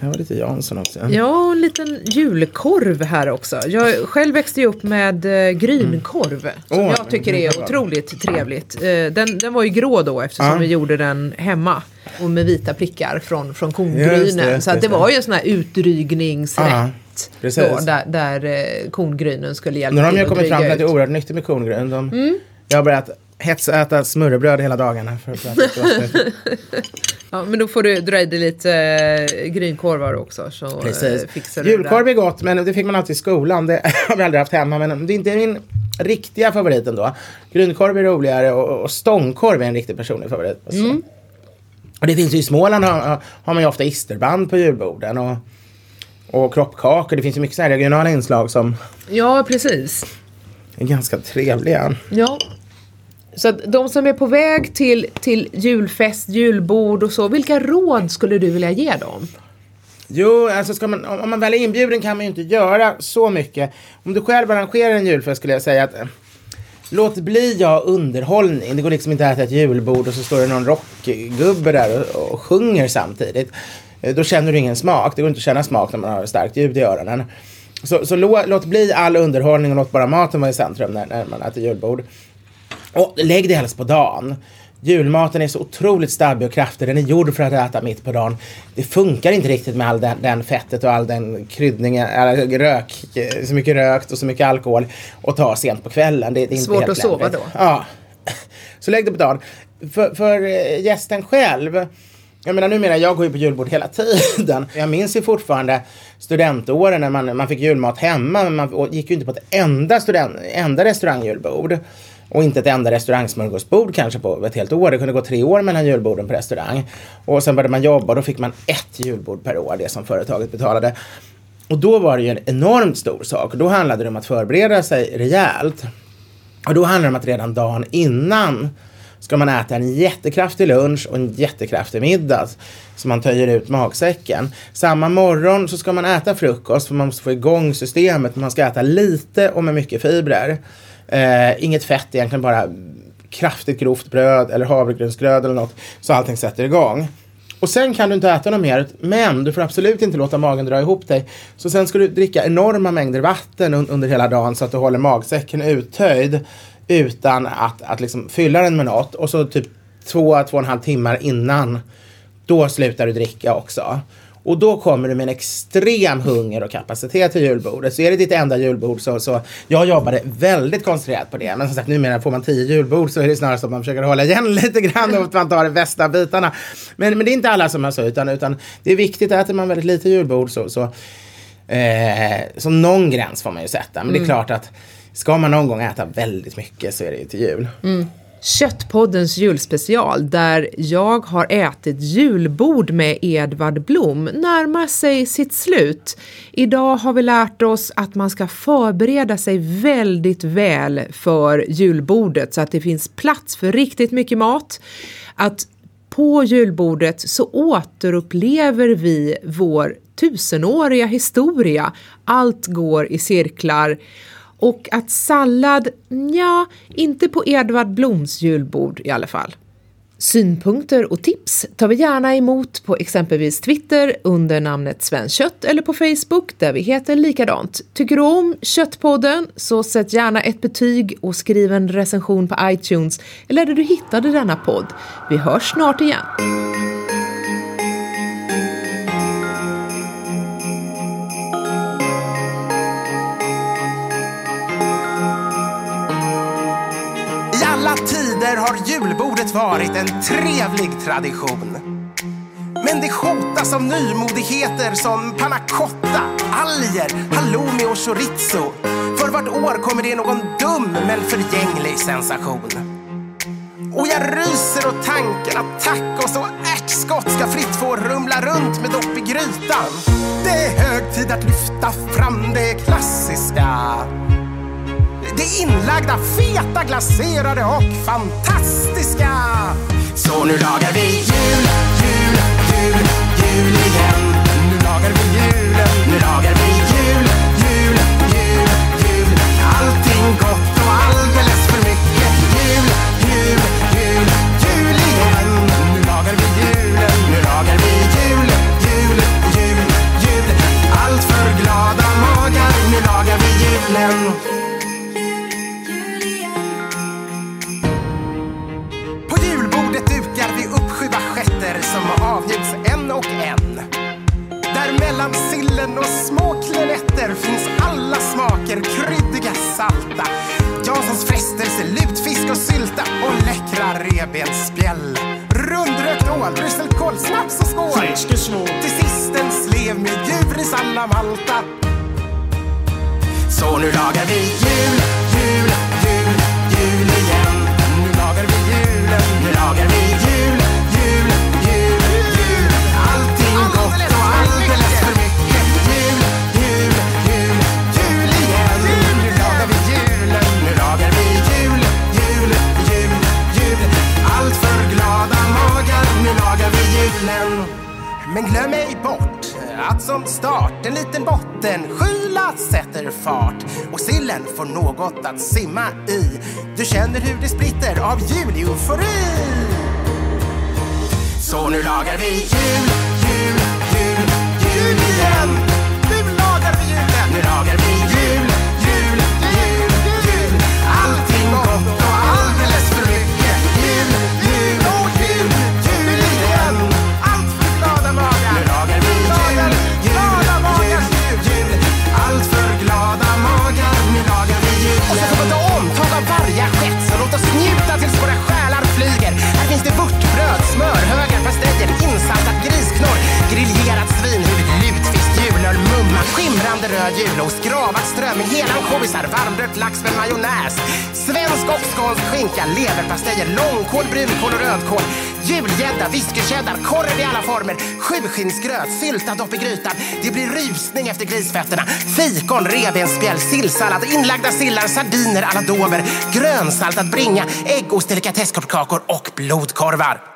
Här var lite Jansson också. Ja, och en liten julkorv här också. Jag själv växte ju upp med eh, grynkorv som Åh, jag tycker är otroligt trevligt. Eh, den, den var ju grå då eftersom Ja. vi gjorde den hemma och med vita prickar från, från Just kongrynen. det, just så att det, var ju en sån här utdrygningsrätt. Precis. då, där där eh, kongrynen skulle hjälpa Nu har de till ju att kommit fram till dryga att det är ut. oerhört nyttigt med korngryn. De, Mm. Jag har börjat hetsäta smörrebröd hela dagarna. För, att. Ja, men då får du dra i dig lite eh, grynkorvar också. Så eh, Precis. fixar du Julkorv det är gott men det fick man alltid i skolan. Det har vi aldrig haft hemma. Men det är inte min riktiga favorit ändå. Grynkorv är roligare och, och stångkorv är en riktig personlig favorit. Alltså. Mm. Och det finns ju i Småland har, har man ju ofta isterband på julborden. Och, och kroppkakor. Det finns ju mycket här regionala inslag som. Ja, precis. är ganska trevliga. Ja. Så att de som är på väg till, till julfest, julbord och så, vilka råd skulle du vilja ge dem? Jo, alltså ska man, om man väl är inbjuden kan man ju inte göra så mycket. Om du själv arrangerar en julfest skulle jag säga att Låt bli ja underhållning. Det går liksom inte att äta ett julbord och så står det någon rockgubbe där och, och sjunger samtidigt. Eh, då känner du ingen smak. Det går inte att känna smak när man har starkt ljud i öronen. Så, så lå, låt bli all underhållning och låt bara maten vara i centrum när, när man äter julbord. Och lägg det helst på dagen. Julmaten är så otroligt stabbig och kraftig. Den är gjord för att äta mitt på dagen. Det funkar inte riktigt med all den, den fettet och all den kryddningen, eller rök, så mycket rökt och så mycket alkohol och ta sent på kvällen. Det, det är inte Svårt att sova lämpligt. då. Ja. Så lägg det på dagen. För, för eh, gästen själv Jag menar numera, jag går ju på julbord hela tiden. Jag minns ju fortfarande studentåren när man, man fick julmat hemma, men man gick ju inte på ett enda, student, enda restaurangjulbord. Och inte ett enda restaurangsmörgåsbord kanske på ett helt år. Det kunde gå tre år mellan julborden på restaurang. Och sen började man jobba och då fick man ett julbord per år, det som företaget betalade. Och då var det ju en enormt stor sak. Då handlade det om att förbereda sig rejält. Och då handlade det om att redan dagen innan ska man äta en jättekraftig lunch och en jättekraftig middag så man töjer ut magsäcken. Samma morgon så ska man äta frukost för man måste få igång systemet. Man ska äta lite och med mycket fibrer. Eh, inget fett egentligen, bara kraftigt grovt bröd eller havregrynsgröt eller något så allting sätter igång. Och sen kan du inte äta något mer, men du får absolut inte låta magen dra ihop dig. Så sen ska du dricka enorma mängder vatten un under hela dagen så att du håller magsäcken uttöjd utan att, att liksom fylla den med något. Och så typ två, två och en halv timmar innan, då slutar du dricka också. Och då kommer du med en extrem hunger och kapacitet till julbordet. Så är det ditt enda julbord så, så jag jobbade väldigt koncentrerat på det. Men som sagt numera får man tio julbord så är det snarare så att man försöker hålla igen lite grann och att man tar de bästa bitarna. Men, men det är inte alla som har så utan, utan det är viktigt att äter man väldigt lite julbord så, så, eh, så någon gräns får man ju sätta. Men det är mm. klart att ska man någon gång äta väldigt mycket så är det ju till jul. Mm. Köttpoddens julspecial där jag har ätit julbord med Edvard Blom närmar sig sitt slut. Idag har vi lärt oss att man ska förbereda sig väldigt väl för julbordet så att det finns plats för riktigt mycket mat. Att på julbordet så återupplever vi vår tusenåriga historia. Allt går i cirklar och att sallad, ja, inte på Edvard Bloms julbord i alla fall. Synpunkter och tips tar vi gärna emot på exempelvis Twitter under namnet Svenskött eller på Facebook där vi heter likadant. Tycker du om Köttpodden så sätt gärna ett betyg och skriv en recension på iTunes eller där du hittade denna podd. Vi hörs snart igen. Tider har julbordet varit en trevlig tradition. Men det hotas av nymodigheter som panna cotta, alger, halloumi och chorizo. För vart år kommer det någon dum men förgänglig sensation. Och jag ryser åt tanken att tacos och ärtskott ska fritt få rumla runt med dopp i grytan. Det är hög tid att lyfta fram det klassiska det inlagda, feta, glaserade och fantastiska. Så nu lagar vi jul, jul, jul, jul igen. Nu lagar vi julen, nu lagar vi jul, jul, jul, jul. Allting gott och alldeles för mycket. Jul, jul, jul, jul igen. Nu lagar vi julen, nu lagar vi jul, jul, jul, jul. Allt för glada magar, nu lagar vi julen. Mellan sillen och små klenetter finns alla smaker kryddiga, salta. Janssons frestelse, lutfisk och sylta och läckra revbensspjäll. Rundrökt ål, brysselkål, snaps och skål. Till sist en slev med djurris alla Malta. Så nu lagar vi jul, jul, jul, jul igen. Nu lagar vi julen, nu lagar vi jul, Men glöm ej bort att som start en liten bottenskyla sätter fart. Och sillen får något att simma i. Du känner hur det spritter av juleufori. Så nu lagar vi jul, jul, igen. Nu lagar vi julen. Nu lagar vi julen. Skimrande röd julost, gravad strömming, hela ansjovisar, varmrökt lax med majonnäs. Svensk och skånsk skinka, leverpastejer, långkål, brunkål och rödkål. Julgädda, whiskycheddar, korv i alla former, sjuskinsgröt, syltad dopp i grytan. Det blir rusning efter grisfötterna. Fikon, revbensspjäll, sillsallad, inlagda sillar, sardiner alla dover, grönsaltad bringa, äggost, delikatesskakor och blodkorvar.